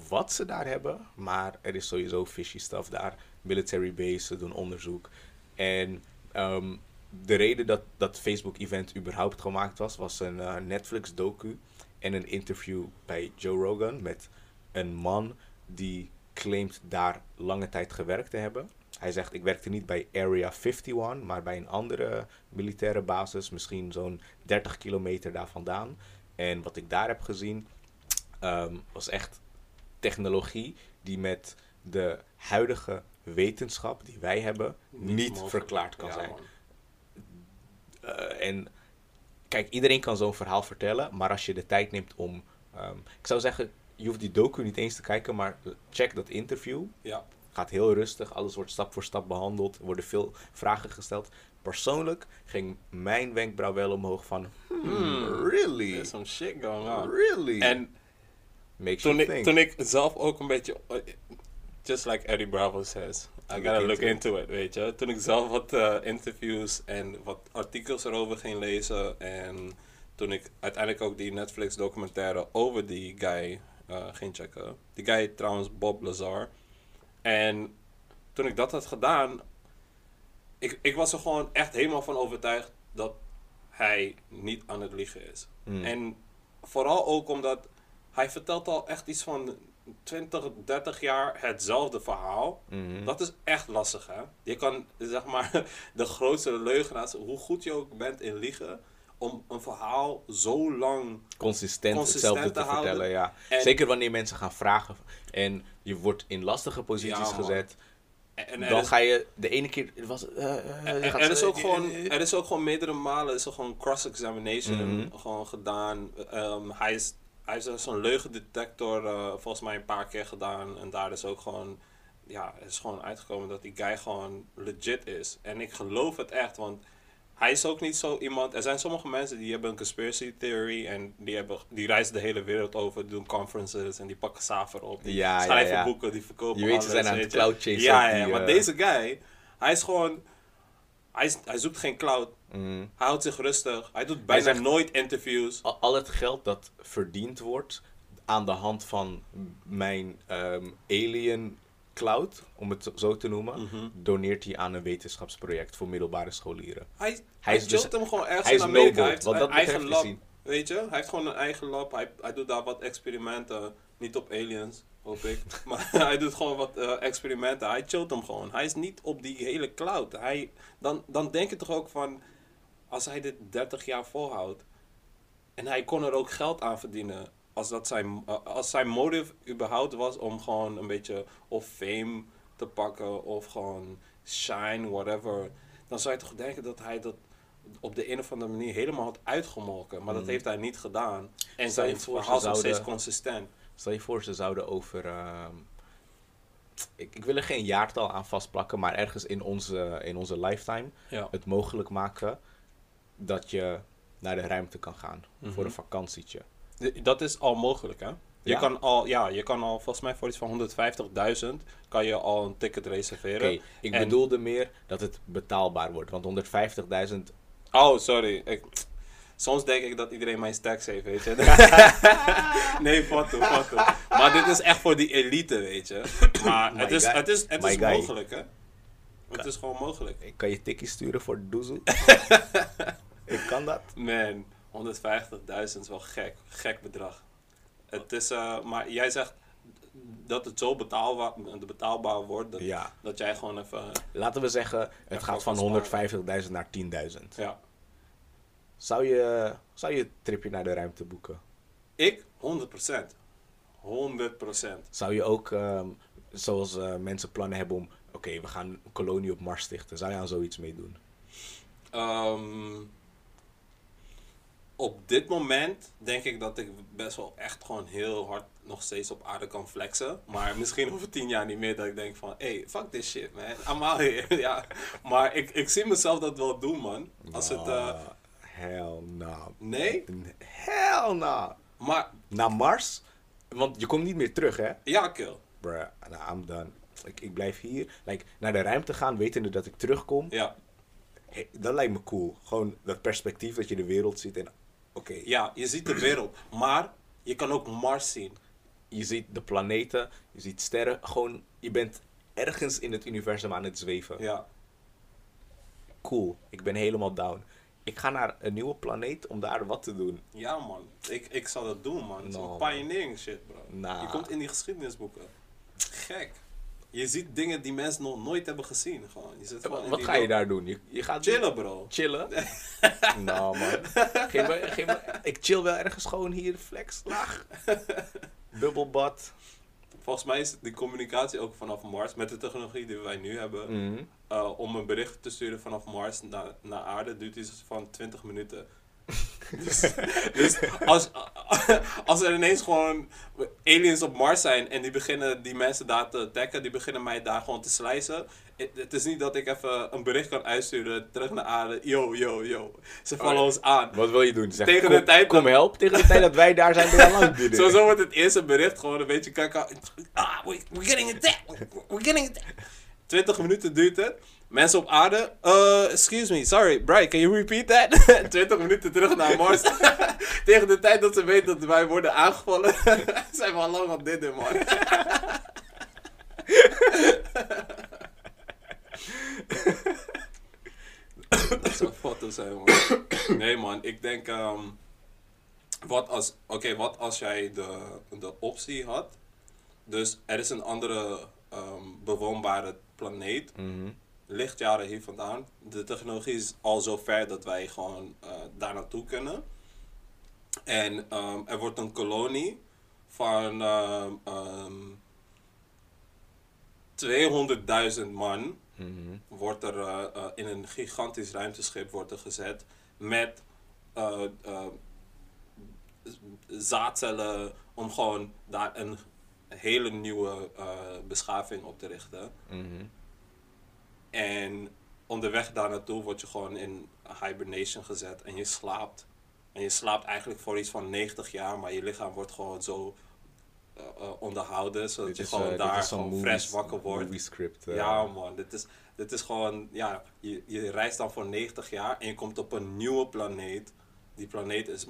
wat ze daar hebben, maar er is sowieso fishy stuff daar. Military base, ze doen onderzoek. En ehm, de reden dat dat Facebook-event überhaupt gemaakt was, was een eh, Netflix-docu en een interview bij Joe Rogan met een man die claimt daar lange tijd gewerkt te hebben. Hij zegt, ik werkte niet bij Area 51, maar bij een andere militaire basis, misschien zo'n 30 kilometer daar vandaan. En wat ik daar heb gezien, ehm, was echt technologie die met de huidige wetenschap die wij hebben niet, verklaard kan Ja, zijn. Eh, en kijk, iedereen kan zo'n verhaal vertellen, maar als je de tijd neemt om. ehm, ik zou zeggen, je hoeft die docu niet eens te kijken, maar check dat interview. Ja. Gaat heel rustig, alles wordt stap voor stap behandeld, er worden veel vragen gesteld. Persoonlijk ging mijn wenkbrauw wel omhoog van, hmm, Hmm, really? There's some shit going on. Really? En Makes toen you ik, think. toen ik zelf ook een beetje... Just like Eddie Bravo says. I gotta look into it. into it, weet je. Toen ik zelf wat eh, interviews en wat artikels erover ging lezen. En toen ik uiteindelijk ook die Netflix documentaire over die guy eh, ging checken. Die guy trouwens Bob Lazar. En toen ik dat had gedaan... Ik, ik was er gewoon echt helemaal van overtuigd dat hij niet aan het liegen is. Hmm. En vooral ook omdat hij vertelt al echt iets van 20, 30 jaar hetzelfde verhaal. Mhm. Dat is echt lastig, hè? Je kan, zeg maar, de grootste leugenaars, hoe goed je ook bent in liegen, om een verhaal zo lang... consistent, consistent hetzelfde te vertellen, ja. En- Zeker wanneer mensen gaan vragen en je wordt in lastige posities Ja, gezet. En, en dan is- ga je de ene keer... Was, eh, eh, Er, gaat- er is ook gewoon, eh, er is ook gewoon meerdere malen is er gewoon cross-examination Mhm. gewoon gedaan. Ehm, hij, is, hij heeft zo'n leugendetector eh, volgens mij een paar keer gedaan. En daar is ook gewoon, ja, het is gewoon uitgekomen dat die guy gewoon legit is. En ik geloof het echt, want hij is ook niet zo iemand. Er zijn sommige mensen die hebben een conspiracy theory en die, hebben, die reizen de hele wereld over, doen conferences en die pakken saver op. Die Ja, schrijven ja. boeken, die verkopen Je weet, ze zijn aan het cloud chasen Ja, ja, maar eh, deze guy, hij is gewoon, hij, is, hij zoekt geen cloud. mhm. Hij houdt zich rustig. Hij doet bijna zegt- nooit interviews. al, al het geld dat verdiend wordt aan de hand van mijn ehm, alien cloud, om het zo te noemen, Mhm. doneert hij aan een wetenschapsproject voor middelbare scholieren. Hij, hij, is dus- hem gewoon ergens hij is in Amerika. Hij heeft een eigen lab. hij- Weet je? Hij heeft gewoon een eigen lab. Hij, hij doet daar wat experimenten. Niet op aliens, hoop ik. maar hij doet gewoon wat eh, experimenten. Hij chillt hem gewoon. Hij is niet op die hele cloud. Hij, dan, dan denk je toch ook van... Als hij dit 30 jaar volhoudt... En hij kon er ook geld aan verdienen. Als, dat zijn, eh, als zijn motive überhaupt was om gewoon een beetje of fame te pakken of gewoon shine, whatever. Dan zou je toch denken dat hij dat op de een of andere manier helemaal had uitgemolken. Maar dat Mhm. heeft hij niet gedaan. En zijn verhaal is nog steeds consistent. Stel je voor, ze zouden over. ehm, ik, ik wil er geen jaartal aan vastplakken, maar ergens in onze, in onze lifetime Ja. het mogelijk maken dat je naar de ruimte kan gaan Mhm. voor een vakantietje. Dat is al mogelijk, hè? Je Ja? kan al, ja, je kan al volgens mij voor iets van 150.000 kan je al een ticket reserveren. Oké, ik En- bedoelde meer dat het betaalbaar wordt, want 150.000. Oh, sorry. Ik, soms denk ik dat iedereen mijn stacks heeft, weet je. nee, foto, foto. Maar dit is echt voor die elite, weet je. Maar het is, het is, het is mogelijk, hè. Het is gewoon mogelijk. Ik kan je tikkie sturen voor doezel. ik kan dat. Man, 150.000 is wel gek. Gek bedrag. Het is, eh, maar jij zegt dat het zo betaalbaar, betaalbaar wordt dat, Ja. dat jij gewoon even... Laten we zeggen, het gaat van 150.000 naar 10.000. Ja. Zou je, zou je een tripje naar de ruimte boeken? Ik? 100%. 100%. Zou je ook, ehm, zoals eh, mensen plannen hebben om, oké, we gaan een kolonie op Mars stichten. Zou je aan zoiets meedoen? Ehm, op dit moment denk ik dat ik best wel echt gewoon heel hard nog steeds op aarde kan flexen. Maar misschien over tien jaar niet meer dat ik denk van, hey, fuck this shit, man. I'm out here. ja. Maar ik, ik zie mezelf dat wel doen, man. Als het, eh, Ah, hell no. nee? Hell no. Maar, Naar Mars? Want je komt niet meer terug, hè? ja, kill. Bruh, nou, I'm done. Ik, ik blijf hier. Like, naar de ruimte gaan, wetende dat ik terugkom. Ja. Hey, dat lijkt me cool. Gewoon dat perspectief dat je de wereld ziet en... Oké, Ja, je ziet de wereld. Maar je kan ook Mars zien. je ziet de planeten, je ziet sterren. Gewoon, je bent ergens in het universum aan het zweven. Ja. Cool, ik ben helemaal down. Ik ga naar een nieuwe planeet om daar wat te doen. Ja, man. Ik, ik zal dat doen, man. Zo'n No. pioneering shit, bro. Nah. Je komt in die geschiedenisboeken. Gek. Je ziet dingen die mensen nog nooit hebben gezien. Gewoon. Je zit gewoon in Wat ga je daar doen? Je, je gaat Chillen, bro. Chillen? nou man. Geef me, geef me, ik chill wel ergens gewoon hier flex, laag. Bubbelbad. Volgens mij is die communicatie ook vanaf Mars, met de technologie die wij nu hebben, Mhm. eh, om een bericht te sturen vanaf Mars naar, naar aarde, duurt iets van 20 minuten. Dus dus als, als er ineens gewoon aliens op Mars zijn en die beginnen die mensen daar te attacken, die beginnen mij daar gewoon te slijzen. Het, is niet dat ik even een bericht kan uitsturen terug naar aarde. Yo, yo, yo. Ze vallen Oh, ons aan. Wat wil je doen? Zeg, Tegen kom, de tijd kom dat- help. Tegen de tijd dat wij daar zijn, ben lang. Sowieso wordt het eerste bericht gewoon een beetje kaka. Ah, we, we're getting attacked. We're getting attacked. 20 minuten duurt het. Mensen op aarde. Uh, excuse me, sorry, Brian, can you repeat that? 20 minuten terug naar Mars. Tegen de tijd dat ze weten dat wij worden aangevallen, zijn we al lang op dit, man. dat zou foto zijn, man. Nee, man, ik denk. ehm, wat als, oké, wat als jij de, de optie had? Dus er is een andere ehm, bewoonbare planeet, Mhm. Lichtjaren hier vandaan. De technologie is al zo ver dat wij gewoon eh, daar naartoe kunnen. En ehm, er wordt een kolonie van ehm, ehm, 200.000 man Mhm. wordt er eh, eh, in een gigantisch ruimteschip wordt er gezet met zaadcellen om gewoon daar een hele nieuwe beschaving op te richten. Mhm. En onderweg daar naartoe word je gewoon in hibernation gezet en je slaapt. En je slaapt eigenlijk voor iets van 90 jaar, maar je lichaam wordt gewoon zo eh, eh, onderhouden, zodat Dit je is, gewoon eh, daar gewoon fresh wakker wordt. Movie script. Ja man, dit is, dit is gewoon, ja, je, je reist dan voor 90 jaar en je komt op een nieuwe planeet. Die planeet is,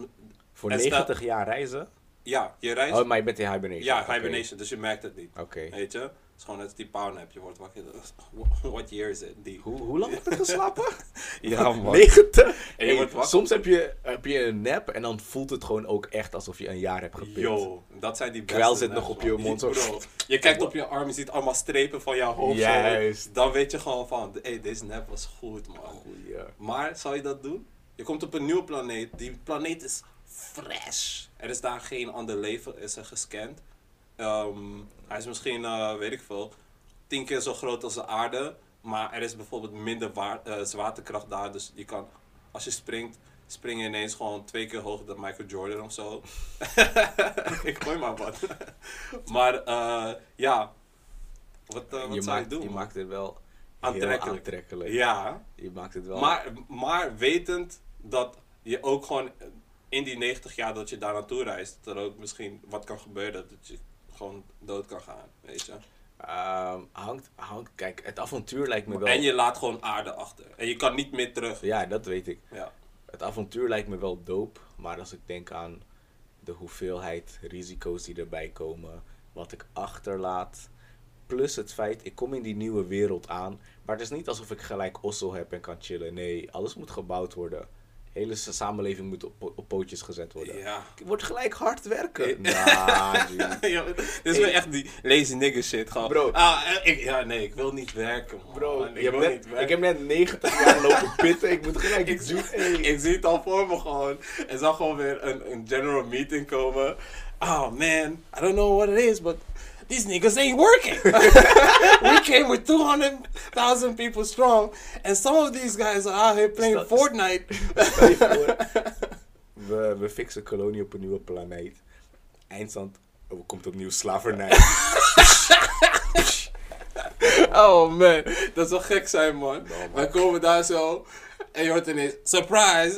Voor en sta- 90 jaar reizen? ja, je reist, Oh, maar je bent in hibernation. ja, Oké. hibernation, dus je merkt het niet. Oké. Weet je? Het is gewoon net als die powernap, je wordt wakker. What year is it? Die. Hoe, hoe lang heb je geslapen? Ja man. 90? En je Hey, wordt wakker. soms heb je, heb je een nap en dan voelt het gewoon ook echt alsof je een jaar hebt gepit. Yo, dat zijn die beste Kwel zit naps, nog op man. je mond, zo. Je kijkt op je arm, je ziet allemaal strepen van jouw hoofd. zo. Juist. Dan weet je gewoon van, hey, deze nap was goed man. Goeie. Maar zou je dat doen? Je komt op een nieuwe planeet. Die planeet is fresh. Er is daar geen ander leven, is er gescand. Ehm, hij is misschien, eh, weet ik veel, tien keer zo groot als de aarde. Maar er is bijvoorbeeld minder waar, eh, zwaartekracht daar. Dus je kan, als je springt, spring je ineens gewoon twee keer hoger dan Michael Jordan of zo. ik gooi maar wat. maar eh, ja, wat, wat je, zou maakt, je doen? je man? maakt het wel Aantrekkelijk. aantrekkelijk. Ja, Je maakt het wel... maar, maar wetend dat je ook gewoon in die 90 jaar dat je daar naartoe reist, dat er ook misschien wat kan gebeuren, dat je gewoon dood kan gaan, weet je. Ehm, hangt, hangt, kijk, het avontuur lijkt me wel... En je laat gewoon aarde achter. En je kan niet meer terug. Ja, dat weet ik. Ja. Het avontuur lijkt me wel dope, maar als ik denk aan de hoeveelheid risico's die erbij komen, wat ik achterlaat, plus het feit, ik kom in die nieuwe wereld aan, maar het is niet alsof ik gelijk ossel heb en kan chillen. Nee, alles moet gebouwd worden. Hele sa- samenleving moet op, op pootjes gezet worden. Ja. Ik word gelijk hard werken. Ja. Nah, G. ja, dit is weer echt die lazy nigger shit. Gewoon, Bro. Ah, eh, ik, ja, nee, ik wil niet werken, man. Bro, ik je wil niet werken. ik heb net 90 jaar lopen pitten. Ik moet gelijk ik, doen. Hey. ik zie het al voor me gewoon. Er zal gewoon weer een, een general meeting komen. Oh man, I don't know what it is, but these niggas ain't working. We came with 200,000 people strong, and some of these guys are out here playing Stel- Fortnite. Stel je voor, we, we fixen kolonie op een nieuwe planeet. Eindstand oh, komt opnieuw slavernij. Oh man, dat zou gek zijn man. Man. Wij komen daar zo en je hoort ineens, surprise!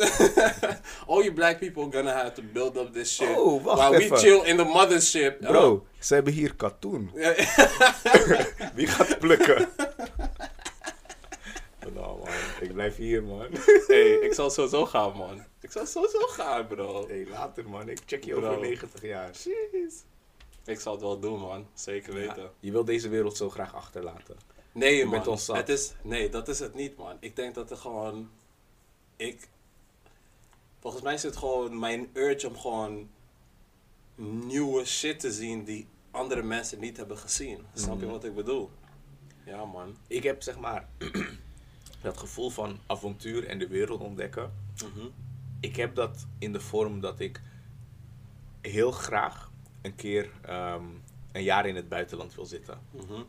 All you black people gonna have to build up this shit. Oh, wacht while even. we chill in the mothership. Bro, ze hebben hier katoen. Wie gaat plukken? nou man, ik blijf hier man. hey, ik zal sowieso gaan man. Ik zal sowieso gaan bro. Hey, later man, ik check je Bro. over 90 jaar. Jeez. Ik zal het wel doen man, zeker weten. Ja, je wil deze wereld zo graag achterlaten. Nee, Je man. bent ons. Het is, nee, dat is het niet, man. Ik denk dat er gewoon. Ik. Volgens mij is het gewoon mijn urge om gewoon nieuwe shit te zien die andere mensen niet hebben gezien. Snap je Mhm. wat ik bedoel? Ja, man. Ik heb zeg maar dat gevoel van avontuur en de wereld ontdekken. Mhm. Ik heb dat in de vorm dat ik heel graag een keer ehm, een jaar in het buitenland wil zitten. Mhm.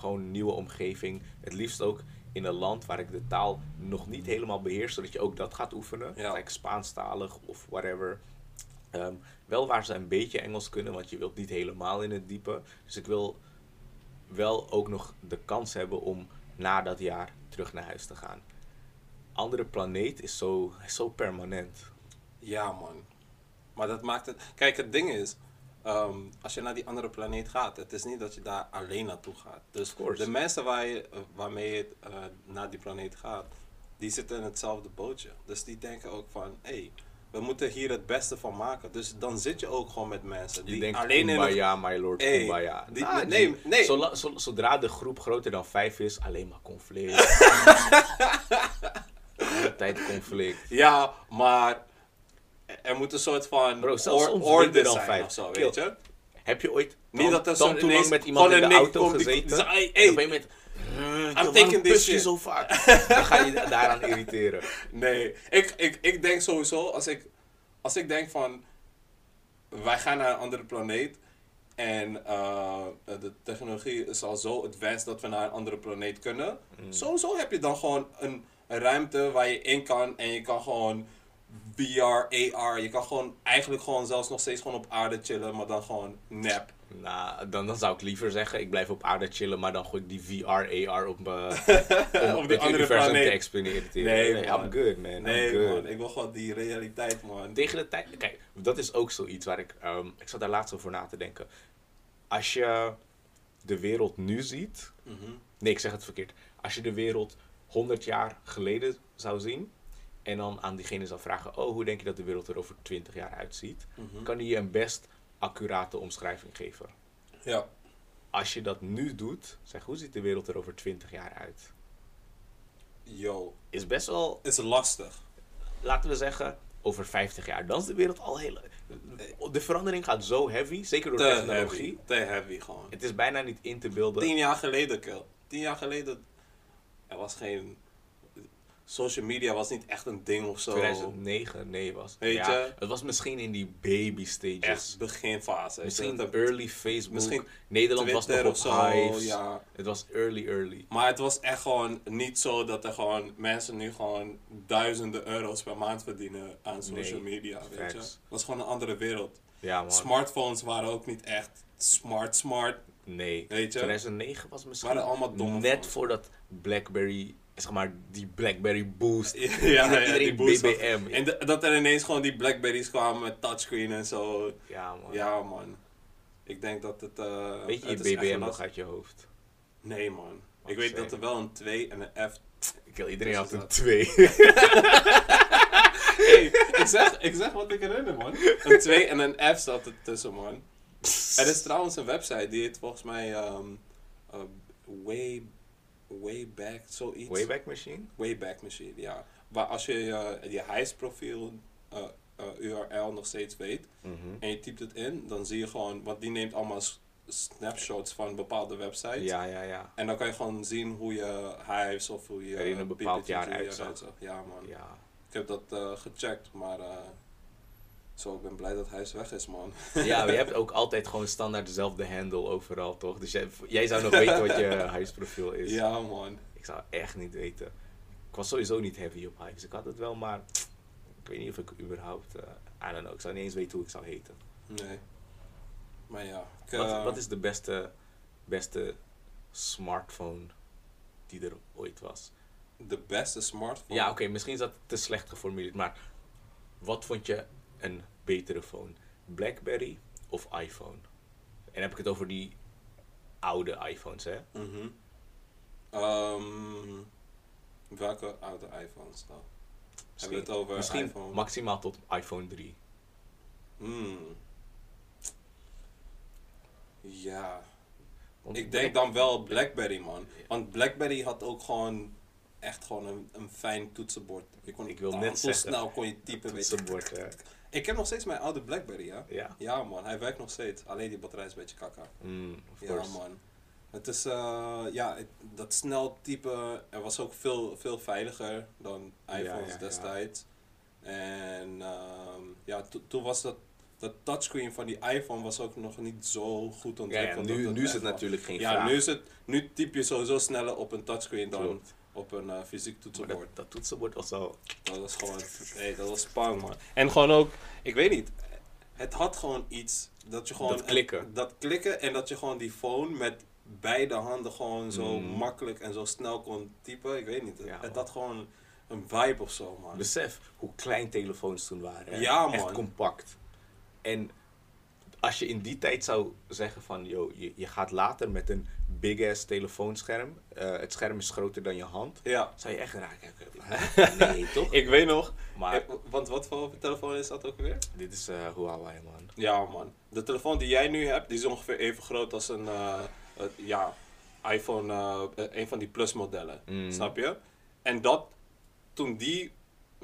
Gewoon een nieuwe omgeving. Het liefst ook in een land waar ik de taal nog niet helemaal beheers, zodat je ook dat gaat oefenen. Ja. Like Spaanstalig of whatever. Ehm, wel waar ze een beetje Engels kunnen, want je wilt niet helemaal in het diepe. Dus ik wil wel ook nog de kans hebben om na dat jaar terug naar huis te gaan. Andere planeet is zo, is zo permanent. Ja, man. Maar dat maakt het. Kijk, het ding is. Ehm, als je naar die andere planeet gaat, het is niet dat je daar alleen naartoe gaat. Dus de mensen waar je, waarmee je eh, naar die planeet gaat, die zitten in hetzelfde bootje. Dus die denken ook van, hé, hey, we moeten hier het beste van maken. Dus dan zit je ook gewoon met mensen Je die denkt alleen in een kumbaya, my lord, Hey, kumbaya. die- Nah, nee, nee. Zola- zo- zodra de groep groter dan vijf is, alleen maar conflict. Altijd conflict. Ja, maar er moet een soort van Bro, zelfs or- dan zijn of zo, weet je? Heb je ooit Niet dat er dan zo te lang met iemand in de auto gezeten? hey, dan ben je met... I'm taking this shit. zo vaak? dan ga je daaraan irriteren. Nee, ik, ik, ik denk sowieso, als ik, als ik denk van, wij gaan naar een andere planeet en eh, de technologie is al zo advanced dat we naar een andere planeet kunnen. Mm. Sowieso heb je dan gewoon een ruimte waar je in kan en je kan gewoon VR, AR, je kan gewoon eigenlijk gewoon zelfs nog steeds gewoon op aarde chillen, maar dan gewoon nep. Nou, dan, dan zou ik liever zeggen, ik blijf op aarde chillen, maar dan gooi ik die VR, AR op me om Op andere universum planeet. te experimenteren. Nee, nee man. I'm good, man. Nee good. man, ik wil gewoon die realiteit man. Tegen de tijd, kijk, dat is ook zoiets waar ik, ehm, ik zat daar laatst over na te denken. Als je de wereld nu ziet, Mhm. nee, ik zeg het verkeerd. Als je de wereld 100 jaar geleden zou zien en dan aan diegene zou vragen, oh, hoe denk je dat de wereld er over 20 jaar uitziet? Mhm. Kan die je een best accurate omschrijving geven. Ja. Als je dat nu doet, zeg, hoe ziet de wereld er over 20 jaar uit? Yo, Is best wel, is lastig. laten we zeggen, over 50 jaar. Dan is de wereld al heel... De verandering gaat zo heavy, zeker door Te technologie. heavy. Te heavy gewoon. Het is bijna niet in te beelden. Tien jaar geleden, kill. Tien jaar geleden. Er was geen. Social media was niet echt een ding of zo. 2009, nee was. Weet ja, je? Het was misschien in die baby stages. Echt beginfase. Misschien Dat- early Facebook. Misschien Nederland was nog op hives. Ja. Het was early, early. Maar het was echt gewoon niet zo dat er gewoon mensen nu gewoon duizenden euro's per maand verdienen aan social Nee, media. Weet je? Het was gewoon een andere wereld. Ja, man. Smartphones waren ook niet echt smart, smart. Nee. Weet je? 2009 was misschien Waren allemaal domme net voordat BlackBerry, zeg maar, die BlackBerry Boost. Ja, die boost BBM. En de- dat er ineens gewoon die Blackberries kwamen met touchscreen en zo. Ja, man. Ja, man. Ik denk dat het. eh, Weet je het je BBM nog uit je hoofd? Nee, man. Wat Ik weet dat er wel een 2 en een F. Ik wil iedereen Dus had een dat- 2. hey, ik, zeg, ik zeg wat ik herinner, man. Een 2 en een F staat er tussen, man. Er is trouwens een website die heet volgens mij. eh, way, Wayback, zoiets. Wayback Machine? Wayback Machine, ja. Waar als je je, je Heist-profiel eh, eh, URL nog steeds weet. Mhm. en je typt het in, dan zie je gewoon, want die neemt allemaal snapshots van bepaalde websites. Ja, ja, ja. En dan kan je gewoon zien hoe je hives of hoe je Er in een bepaald jaar uitzag. Ja man, Ja. ik heb dat eh, gecheckt, maar eh, zo, ik ben blij dat hij weg is man. Ja, maar je hebt ook altijd gewoon standaard dezelfde handle overal, toch? Dus jij, jij zou nog weten wat je huisprofiel is. ja man. Ik zou echt niet weten. Ik was sowieso niet heavy op Hives. Ik had het wel, maar Ik weet niet of ik überhaupt, eh I don't know, ik zou niet eens weten hoe ik zou heten. Nee. Maar ja. Ik, Wat, eh, wat is de beste, beste smartphone die er ooit was? de beste smartphone? Ja, oké, misschien is dat te slecht geformuleerd, maar wat vond je een betere phone? Blackberry of iPhone? En heb ik het over die oude iPhones, hè? Mhm. Ehm, welke oude iPhones dan? Hebben we het over misschien iPhone? maximaal tot iPhone 3. Hmm. Ja. Want Ik denk dan wel Blackberry, man. Want Blackberry had ook gewoon echt gewoon een, een fijn toetsenbord. Je kon Ik wil net zo zeggen, snel kon je typen. Weet je. Ik heb nog steeds mijn oude Blackberry, ja. Ja. Ja, man. Hij werkt nog steeds. Alleen die batterij is een beetje kakka. Mm, of Ja, course. man. Het is, eh, ja, het- dat snel typen, er was ook veel, veel veiliger dan iPhones ja, ja. destijds. En ehm, ja, to- toen was dat, dat touchscreen van die iPhone was ook nog niet zo goed ontwikkeld. ja, nu, nu is het natuurlijk geen Ja, vraag. nu, is het, nu typ je sowieso sneller op een touchscreen dan Klopt. Op een eh, fysiek toetsenbord. dat, dat toetsenbord was al... Dat was gewoon, nee, dat was spannend man. En gewoon ook, ik weet niet, het had gewoon iets dat je gewoon... Dat klikken. dat klikken en dat je gewoon die phone met beide handen gewoon zo Mm. makkelijk en zo snel kon typen. Ik weet niet, het, Ja, het man. had gewoon een vibe of zo man. Besef hoe klein telefoons toen waren. hè? Ja, Echt man. compact. En als je in die tijd zou zeggen van... Yo, je, je gaat later met een big-ass telefoonscherm. eh, het scherm is groter dan je hand. Ja, Zou je echt. Hè? Nee, toch? ik weet nog, Maar eh, want wat voor telefoon is dat ook weer? dit is eh Huawei, man. Ja man, de telefoon die jij nu hebt, die is ongeveer even groot als een, ja, iPhone, een van die plus modellen. Mm. Snap je? En dat, toen die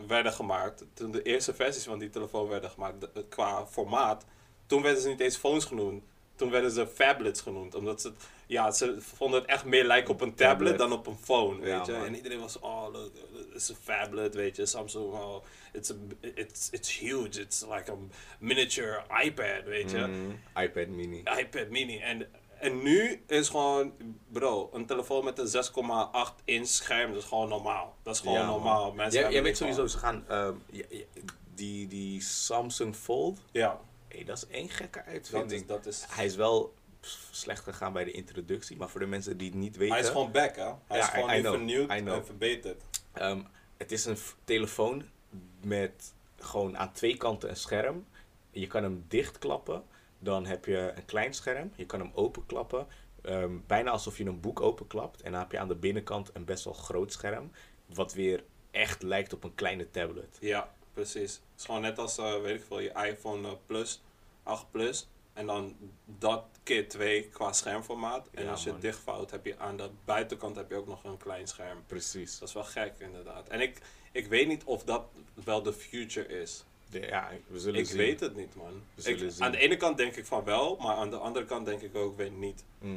werden gemaakt, toen de eerste versies van die telefoon werden gemaakt, de- qua formaat, toen werden ze niet eens phones genoemd. Toen werden ze phablets genoemd. Omdat ze, het- ja, ze vonden het echt meer lijken op een tablet, Tablet. dan op een phone, Ja, weet je. man. En iedereen was, oh, look, het is een phablet, weet je. Samsung, oh, it's, a, it's, it's huge, it's like a miniature iPad, weet je Mm, iPad mini. iPad mini. En, en nu is gewoon, bro, een telefoon met een 6,8 inch scherm, dat is gewoon normaal. Dat is gewoon Ja, normaal. Mensen Jij, hebben jij die weet sowieso, ze gaan... ehm, ja- ja, die, die Samsung Fold... Ja, Hey, dat is één gekke dat uitvinding. is, dat is... Hij is wel slecht gegaan bij de introductie, maar voor de mensen die het niet weten. Hij is gewoon back, hè? Hij Ja, is gewoon I nu know, vernieuwd en verbeterd. Ehm, het is een telefoon met gewoon aan twee kanten een scherm. Je kan hem dichtklappen, dan heb je een klein scherm. Je kan hem openklappen, ehm, bijna alsof je een boek openklapt. En dan heb je aan de binnenkant een best wel groot scherm, wat weer echt lijkt op een kleine tablet. Ja, precies. Het is gewoon net als, eh, weet ik veel, je iPhone eh, Plus, 8 Plus. En dan dat keer 2 qua schermformaat. En Ja, als je man. het dichtvouwt, heb je aan de buitenkant heb je ook nog een klein scherm. Precies. Dat is wel gek, inderdaad. En ik, ik weet niet of dat wel de future is. De- ja, we zullen Ik zien. weet het niet, man. We zullen Ik, zien. aan de ene kant denk ik van wel, maar aan de andere kant denk ik ook, weet niet. Mhm.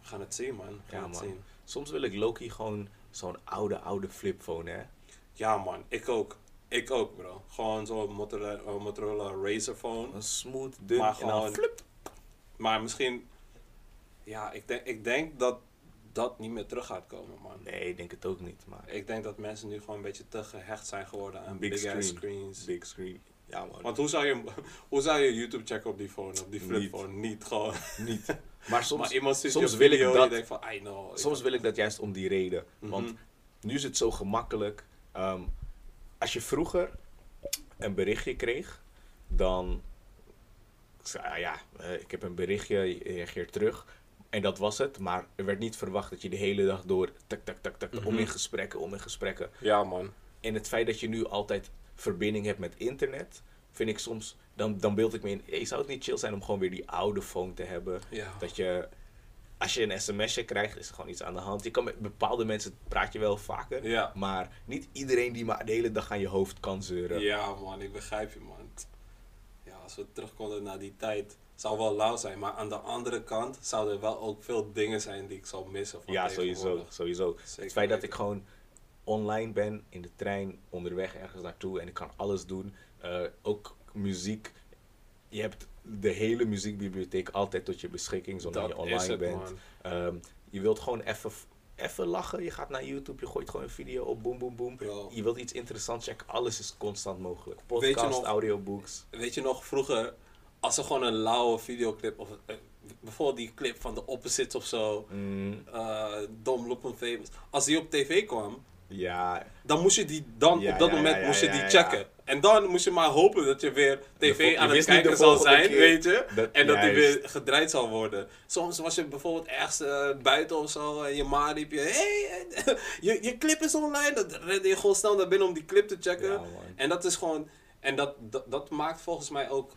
We gaan het zien, man. We gaan Ja, het man. zien. Soms wil ik Loki gewoon zo'n oude, oude flipphone, hè? Ja, man. Ik ook. Ik ook, bro. Gewoon zo'n Motorola, eh, Motorola Razr phone. Een smooth, dun Maar en gewoon- flip. Maar misschien... Ja, ik denk, ik denk dat dat niet meer terug gaat komen, man. Nee, ik denk het ook niet, maar Ik denk dat mensen nu gewoon een beetje te gehecht zijn geworden aan Big big, ass screen. screens. big screen. Ja, man. Want hoe zou, je, hoe zou je YouTube checken op die phone, op die flip Niet. phone? Niet gewoon. niet. Maar soms, maar iemand ziet soms wil ik dat- denkt van, I know. soms wil ik dat juist om die reden. Want Mhm. nu is het zo gemakkelijk. Ehm, als je vroeger een berichtje kreeg, dan. Ah ja, eh, ik heb een berichtje, je reageert terug. En dat was het. Maar er werd niet verwacht dat je de hele dag door. Tak, tak, tak, tak, om Mhm. in gesprekken, om in gesprekken. Ja, man. En het feit dat je nu altijd verbinding hebt met internet, vind ik soms, dan, dan beeld ik me in, hey, zou het niet chill zijn om gewoon weer die oude phone te hebben? Ja. Dat je, als je een sms'je krijgt, is er gewoon iets aan de hand. Je kan met bepaalde mensen praat je wel vaker, Ja. maar niet iedereen die maar de hele dag aan je hoofd kan zeuren. Ja, man, ik begrijp je, man. Ja, als we terugkomen naar die tijd, zou wel lauw zijn. Maar aan de andere kant zouden er wel ook veel dingen zijn die ik zal missen. Van Ja, sowieso, sowieso. Zeker het feit dat ik gewoon online ben, in de trein, onderweg ergens naartoe en ik kan alles doen. Eh, ook muziek. Je hebt de hele muziekbibliotheek altijd tot je beschikking, Dat je online het, bent. Ehm, je wilt gewoon even, even lachen. Je gaat naar YouTube, je gooit gewoon een video op, boom, boom, boom. Bro. Je wilt iets interessants checken, alles is constant mogelijk. Weet je Podcast, nog- audiobooks. Weet je nog, vroeger, als er gewoon een lauwe videoclip, of eh, bijvoorbeeld die clip van de Opposites of zo, Mm, eh Dom Loop Famous, als die op tv kwam, ja, dan moest je die dan Ja, op dat ja, moment moest je die checken. En dan moest je maar hopen dat je weer tv aan het kijken zal zijn, keer weet je. dat- en dat die weer gedraaid zal worden. Soms was je bijvoorbeeld ergens eh, buiten of zo en je ma riep je, hey, eh, je, je clip is online. Dan rende je gewoon snel naar binnen om die clip te checken. Ja, en dat is gewoon, en dat, dat, dat maakt volgens mij ook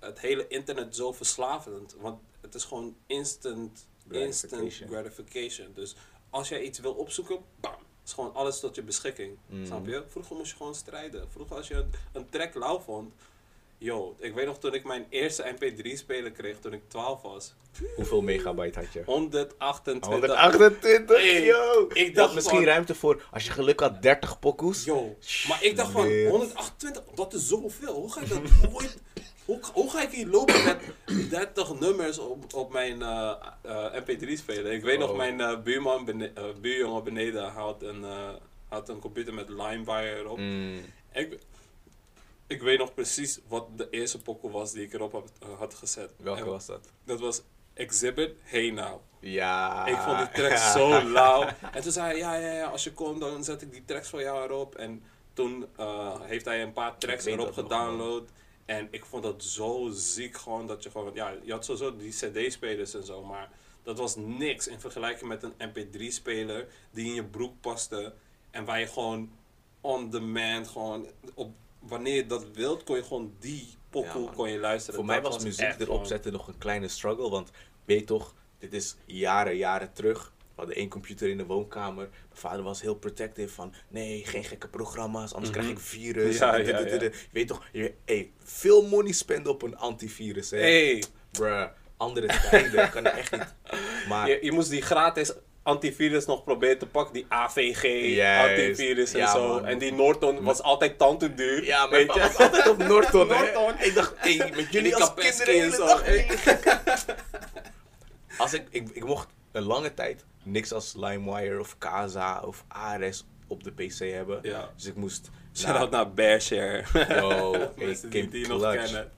het hele internet zo verslavend. Want het is gewoon instant, instant gratification. Dus als jij iets wil opzoeken, bam. Is gewoon alles tot je beschikking. Mhm. Snap je? Vroeger moest je gewoon strijden. Vroeger als je een, een track lauw vond. Yo, ik weet nog toen ik mijn eerste MP3-speler kreeg toen ik 12 was. Hoeveel megabyte had je? 128. 128, Hey, yo! ik Je had dacht misschien van- ruimte voor, als je geluk had, 30 pokoes. Yo, maar ik dacht van Shit. 128, dat is zoveel. Hoe ga ik dat ooit... Hoe, hoe ga ik hier lopen met 30 nummers op, op mijn eh, eh, MP3-speler? Ik weet nog, Oh. mijn eh, buurman, bene buurjongen beneden had een, had een computer met LimeWire erop. Mm, Ik, ik weet nog precies wat de eerste pokoe was die ik erop had, had gezet. welke En was dat? Dat was Exhibit Hey Now. Ja. Ik vond die track zo lauw. En toen zei hij, ja, ja, ja, als je komt, dan zet ik die tracks voor jou erop. En toen heeft hij een paar tracks erop nog, gedownload. En ik vond dat zo ziek gewoon, dat je gewoon, ja, je had sowieso die cd-spelers en zo, maar dat was niks in vergelijking met een mp3-speler die in je broek paste. En waar je gewoon on demand, gewoon op, wanneer je dat wilt, kon je gewoon die pokoe Ja, kon je luisteren. Voor mij was muziek erop gewoon- zetten nog een kleine struggle. Want weet toch, dit is jaren, jaren terug. We hadden één computer in de woonkamer. Mijn vader was heel protective van... Nee, geen gekke programma's, anders Mhm. krijg ik virus. Ja, ja, ja. dit. Je weet toch, je, hey, veel money spenden op een antivirus. Hè. Hey, Bruh, andere tijden kan echt niet. Maar Je, je moest die gratis antivirus nog proberen te pakken, die AVG antivirus en Ja, zo. man. En die Norton was altijd tante duur. Ja, maar was altijd op Norton. Norton. Ik dacht, hey, met die jullie als kinderen en zo, dag Als ik, ik, ik mocht een lange tijd niks als LimeWire of Casa of Ares op de PC hebben. Ja. Dus ik moest... Shout-out naar Bearshare. Yo, Mensen die die nog kennen.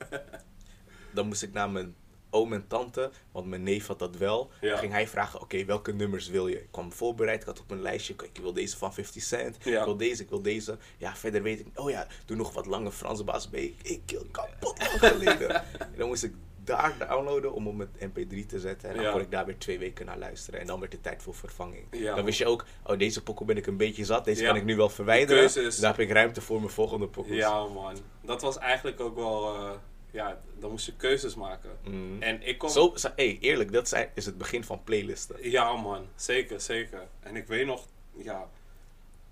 Dan moest ik naar mijn oom en tante, want mijn neef had dat wel. Ja. Dan ging hij vragen, oké, welke nummers wil je? Ik kwam voorbereid, ik had op mijn lijstje, ik wil deze van 50 Cent, Ja. ik wil deze, ik wil deze. Ja, verder weet ik, oh ja, doe nog wat lange Franse baas B. Ik kill kapot lang geleden. en dan moest ik daar downloaden om op mijn mp3 te zetten. En dan Ja. kon ik daar weer twee weken naar luisteren. En dan werd het tijd voor vervanging. Ja. Dan wist je ook, oh deze pokoe ben ik een beetje zat, deze kan ik nu wel verwijderen. is- daar heb ik ruimte voor mijn volgende pokoes. Ja man, dat was eigenlijk ook wel, eh, ja, dan moest je keuzes maken. Mm. En ik kom... Zo, hey, eerlijk, dat is- is het begin van playlisten. Ja man, zeker, zeker. En ik weet nog, ja,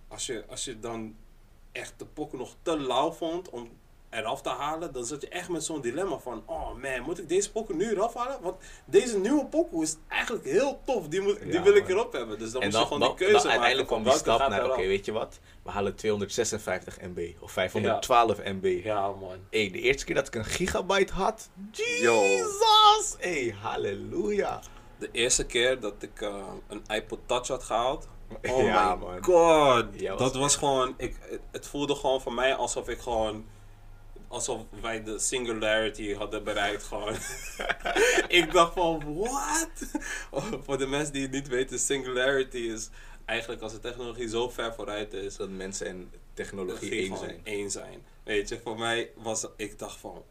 als je, als je dan echt de pokken nog te lauw vond om eraf te halen, dan zat je echt met zo'n dilemma van, oh man, moet ik deze pokken nu eraf halen? Want deze nieuwe pokken is eigenlijk heel tof, die, moet, die Ja, wil ik erop hebben. Dus dan dan, je gewoon die keuze dan maken uiteindelijk kwam die stap naar, oké, weet je wat? We halen 256 MB of 512 MB. Ja man. Hey, de eerste keer dat ik een gigabyte had. Jesus! Hey, halleluja! De eerste keer dat ik eh, een iPod Touch had gehaald. Oh Ja, my man. god. Was- dat was gewoon. Ik, het- het voelde gewoon voor mij alsof ik gewoon. Alsof wij de singularity hadden bereikt. Gewoon. ik dacht van, what? voor de mensen die het niet weten, singularity is eigenlijk als de technologie zo ver vooruit is. Dat mensen en technologie zijn. één zijn. Weet je, voor mij was ik dacht van,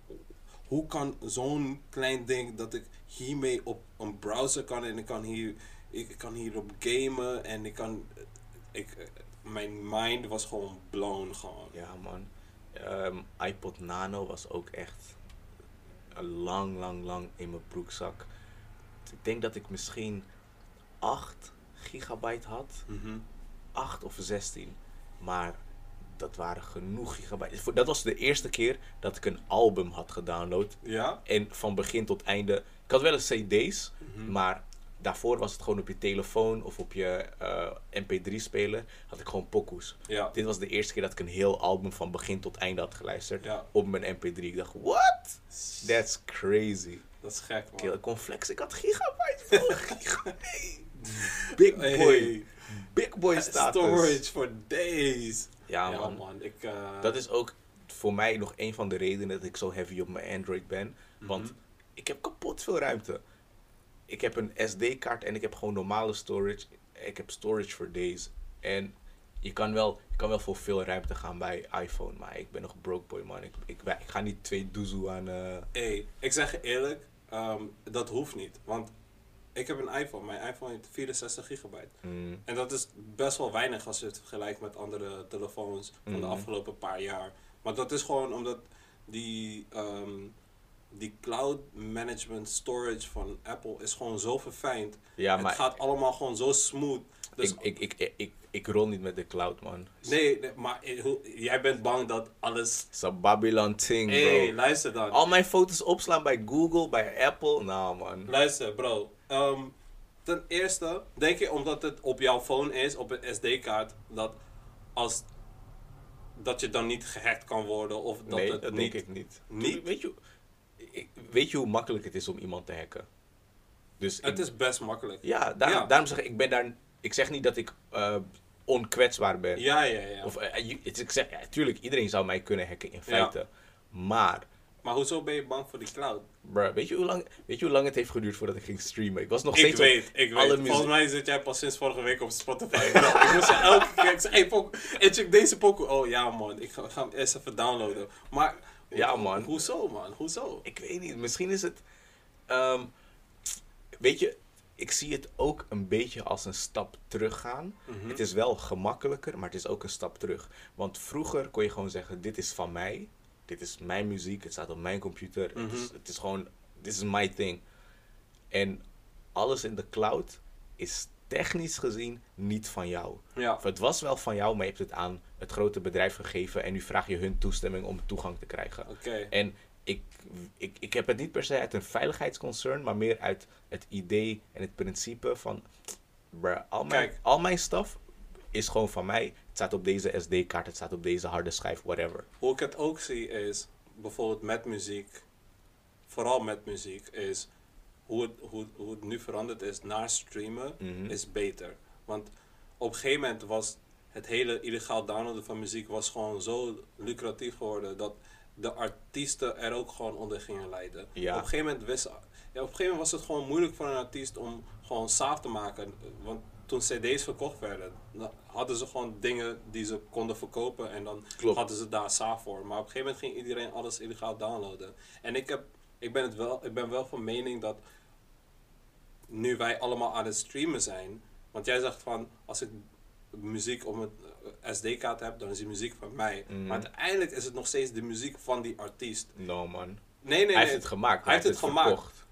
hoe kan zo'n klein ding dat ik hiermee op een browser kan en ik kan hier, ik kan hierop gamen en ik kan, ik, mijn mind was gewoon blown gewoon. Ja, man. Ehm, iPod Nano was ook echt lang, lang, lang in mijn broekzak. Ik denk dat ik misschien 8 gigabyte had. Mhm. 8 of 16. Maar dat waren genoeg gigabyte. Dat was de eerste keer dat ik een album had gedownload. Ja? En van begin tot einde. Ik had wel eens CD's, Mhm. maar daarvoor was het gewoon op je telefoon of op je eh, MP3-speler. Had ik gewoon pokoes. Ja. Dit was de eerste keer dat ik een heel album van begin tot einde had geluisterd. Ja. Op mijn MP3. Ik dacht, what? That's crazy. Dat is gek man. Kill, ik kon flex. Ik had gigabyte. bro. Giga- hey. Big boy. Hey. boy status. Storage for days. Ja, Ja, man. man. Ik, eh, Dat is ook voor mij nog een van de redenen dat ik zo heavy op mijn Android ben. Want Mhm. ik heb kapot veel ruimte. Ik heb een SD-kaart en ik heb gewoon normale storage. Ik heb storage for days. En je kan wel, je kan wel voor veel ruimte gaan bij iPhone. Maar ik ben nog broke boy, man. Ik, ik, ik ga niet twee doezoe aan... eh, Hey, ik zeg je eerlijk, ehm, dat hoeft niet. Want ik heb een iPhone. Mijn iPhone heeft 64 gigabyte. mm, En dat is best wel weinig als je het vergelijkt met andere telefoons van de Mhm. afgelopen paar jaar. Maar dat is gewoon omdat die, ehm, die cloud management storage van Apple is gewoon zo verfijnd. ja, het maar gaat allemaal gewoon zo smooth. Dus ik, ik, ik, ik, ik, rol niet met de cloud, man. nee, nee, maar jij bent bang dat alles... It's a Babylon thing, bro. Hey, luister dan. Al mijn foto's opslaan bij Google, bij Apple. Nou, man. Luister, bro. Ehm, ten eerste, denk je omdat het op jouw phone is, op een SD-kaart, dat als dat je dan niet gehackt kan worden of dat nee, het dat niet. denk ik niet. niet? Weet je, weet je hoe makkelijk het is om iemand te hacken? Dus Het ik- is best makkelijk. ja, daarom, Ja. daarom zeg ik, ik ben daar. Ik zeg niet dat ik eh, onkwetsbaar ben. Ja, ja, ja. Of, eh, ik zeg, ja, tuurlijk, iedereen zou mij kunnen hacken in Ja. feite. Maar, Maar hoezo ben je bang voor die cloud? bruh, weet je, hoe lang, weet je hoe lang het heeft geduurd voordat ik ging streamen? Ik was nog Ik steeds op weet, ik weet. muziek- Volgens mij zit jij pas sinds vorige week op Spotify. Ik moest je elke keer ik zei, hey, en check deze pokoe. Oh ja man, ik ga, ga hem eerst even downloaden. Maar, Ja, man. Hoezo man, hoezo? Ik weet niet, misschien is het. ehm, weet je, ik zie het ook een beetje als een stap teruggaan. Mhm. Het is wel gemakkelijker, maar het is ook een stap terug. Want vroeger kon je gewoon zeggen: Dit is van mij. Dit is mijn muziek. Het staat op mijn computer. het, is, Mhm. het is gewoon: This is my thing. En alles in de cloud is technisch gezien niet van jou. Ja, Of het was wel van jou, maar je hebt het aan het grote bedrijf gegeven. En nu vraag je hun toestemming om toegang te krijgen. oké. En ik, ik, ik heb het niet per se uit een veiligheidsconcern, maar meer uit het idee en het principe van, bruh, al mijn, Kijk. al mijn stuff is gewoon van mij. Het staat op deze SD-kaart, het staat op deze harde schijf, whatever. Hoe ik het ook zie is, bijvoorbeeld met muziek, vooral met muziek, is hoe het, hoe, hoe het nu veranderd is naar streamen, Mhm. is beter. Want op een gegeven moment was het hele illegaal downloaden van muziek was gewoon zo lucratief geworden dat de artiesten er ook gewoon onder gingen lijden. Ja. Op een gegeven moment wist, ja, op een gegeven moment was het gewoon moeilijk voor een artiest om gewoon saaf te maken. Want toen cd's verkocht werden, dan hadden ze gewoon dingen die ze konden verkopen en dan Klopt. hadden ze daar saaf voor. Maar op een gegeven moment ging iedereen alles illegaal downloaden. En ik, heb, ik, ben, het wel, ik ben wel van mening dat nu wij allemaal aan het streamen zijn, want jij zegt van als ik muziek op een eh, SD-kaart heb, dan is die muziek van mij. Mhm. Maar uiteindelijk is het nog steeds de muziek van die artiest. No man. Nee, nee, nee. hij heeft het gemaakt, Hij heeft het het gemaakt. verkocht.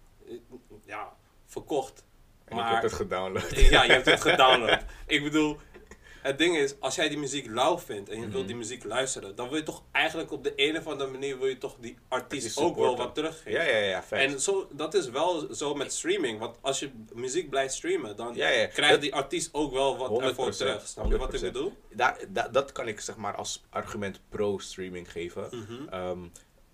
Ja, verkocht. En ik Maar- heb het gedownload. Ja, je hebt het gedownload. Ik bedoel, het ding is, als jij die muziek lauw vindt en je Mhm. wilt die muziek luisteren, dan wil je toch eigenlijk op de een of andere manier wil je toch die artiest ook wel wat teruggeven. Ja, ja, ja, facts. En zo, dat is wel zo met streaming. Want als je muziek blijft streamen, dan Ja, ja. krijgt die artiest ook wel wat ervoor 100%, terug. Snap je wat ik 100%. bedoel? Daar, da- dat kan ik zeg maar als argument pro-streaming geven. Mhm. Ehm,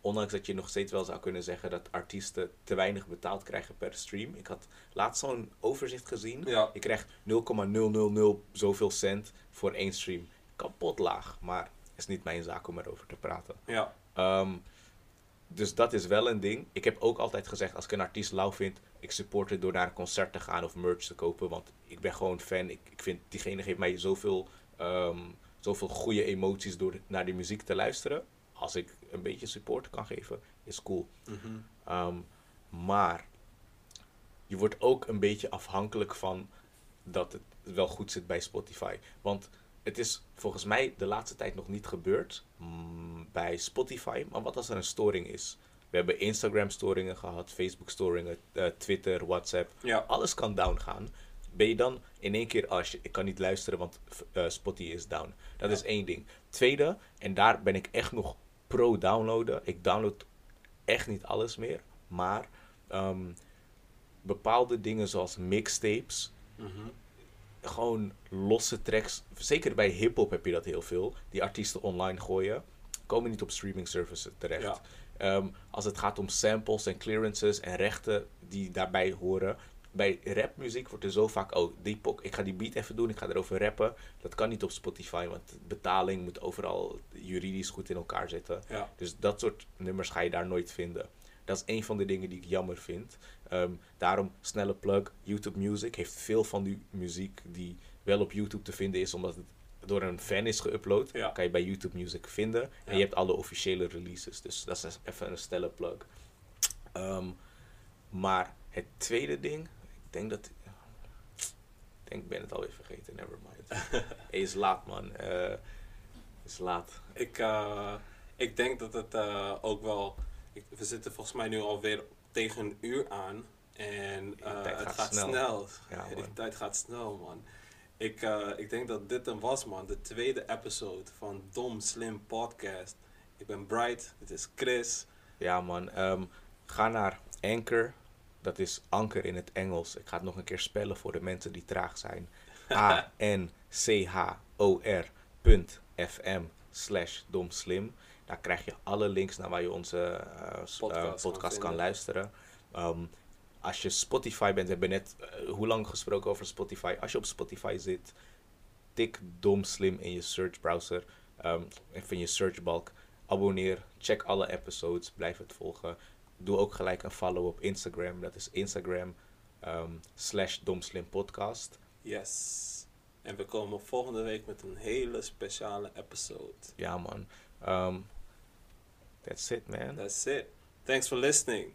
ondanks dat je nog steeds wel zou kunnen zeggen dat artiesten te weinig betaald krijgen per stream. Ik had laatst zo'n overzicht gezien. Ja. Je krijgt 0,000 zoveel cent voor één stream. Kapot laag, maar is niet mijn zaak om erover te praten. Ja. Ehm, dus dat is wel een ding. Ik heb ook altijd gezegd, als ik een artiest lauw vind, ik support het door naar een concert te gaan of merch te kopen. Want ik ben gewoon fan. Ik, ik vind, diegene geeft mij zoveel, ehm, zoveel goede emoties door naar die muziek te luisteren. Als ik een beetje support kan geven, is cool. Mhm. Ehm, maar je wordt ook een beetje afhankelijk van dat het wel goed zit bij Spotify. Want het is volgens mij de laatste tijd nog niet gebeurd mm, bij Spotify. Maar wat als er een storing is? We hebben Instagram-storingen gehad, Facebook-storingen, eh, Twitter, WhatsApp. Ja. Alles kan down gaan. Ben je dan in één keer, als je, ik kan niet luisteren, want eh, Spotify is down. Dat Ja. is één ding. Tweede, en daar ben ik echt nog pro-downloaden. Ik download echt niet alles meer. Maar ehm, bepaalde dingen zoals mixtapes, Mhm. gewoon losse tracks. Zeker bij hip-hop heb je dat heel veel. Die artiesten online gooien, komen niet op streaming services terecht. Ja. Ehm, als het gaat om samples en clearances en rechten die daarbij horen, bij rapmuziek wordt er zo vaak, oh, die ik ga die beat even doen, ik ga erover rappen. Dat kan niet op Spotify, want betaling moet overal juridisch goed in elkaar zitten. Ja. Dus dat soort nummers ga je daar nooit vinden. Dat is een van de dingen die ik jammer vind. Ehm, daarom, snelle plug, YouTube Music heeft veel van die muziek die wel op YouTube te vinden is, omdat het door een fan is geüpload. Ja. Kan je bij YouTube Music vinden. En je hebt alle officiële releases. Dus dat is even een snelle plug. Ehm, maar het tweede ding, denk dat. Ik denk, ik ben het alweer vergeten, never mind. hey, is laat, man. Eh is laat. Ik, eh, ik denk dat het eh, ook wel. Ik, we zitten volgens mij nu alweer tegen een uur aan. En het gaat gaat snel. snel. Ja, de tijd gaat snel, man. Ik, ik denk dat dit hem was, man. De tweede episode van Dom Slim Podcast. Ik ben Bright, dit is Chris. Ja, man. Ehm, ga naar Anchor. Dat is anker in het Engels. Ik ga het nog een keer spellen voor de mensen die traag zijn. A-N-C-H-O-R punt F-M slash domslim. Daar krijg je alle links naar waar je onze eh, eh, Podcast kan luisteren. Ehm, als je Spotify bent, we hebben net eh, hoe lang gesproken over Spotify. Als je op Spotify zit, tik domslim in je search browser. ehm even in je searchbalk. Abonneer, check alle episodes, blijf het volgen. Doe ook gelijk een follow op Instagram. Dat is Instagram ehm, slash domslimpodcast. Yes. En we komen volgende week met een hele speciale episode. Ja man. Ehm, that's it man. That's it. Thanks for listening.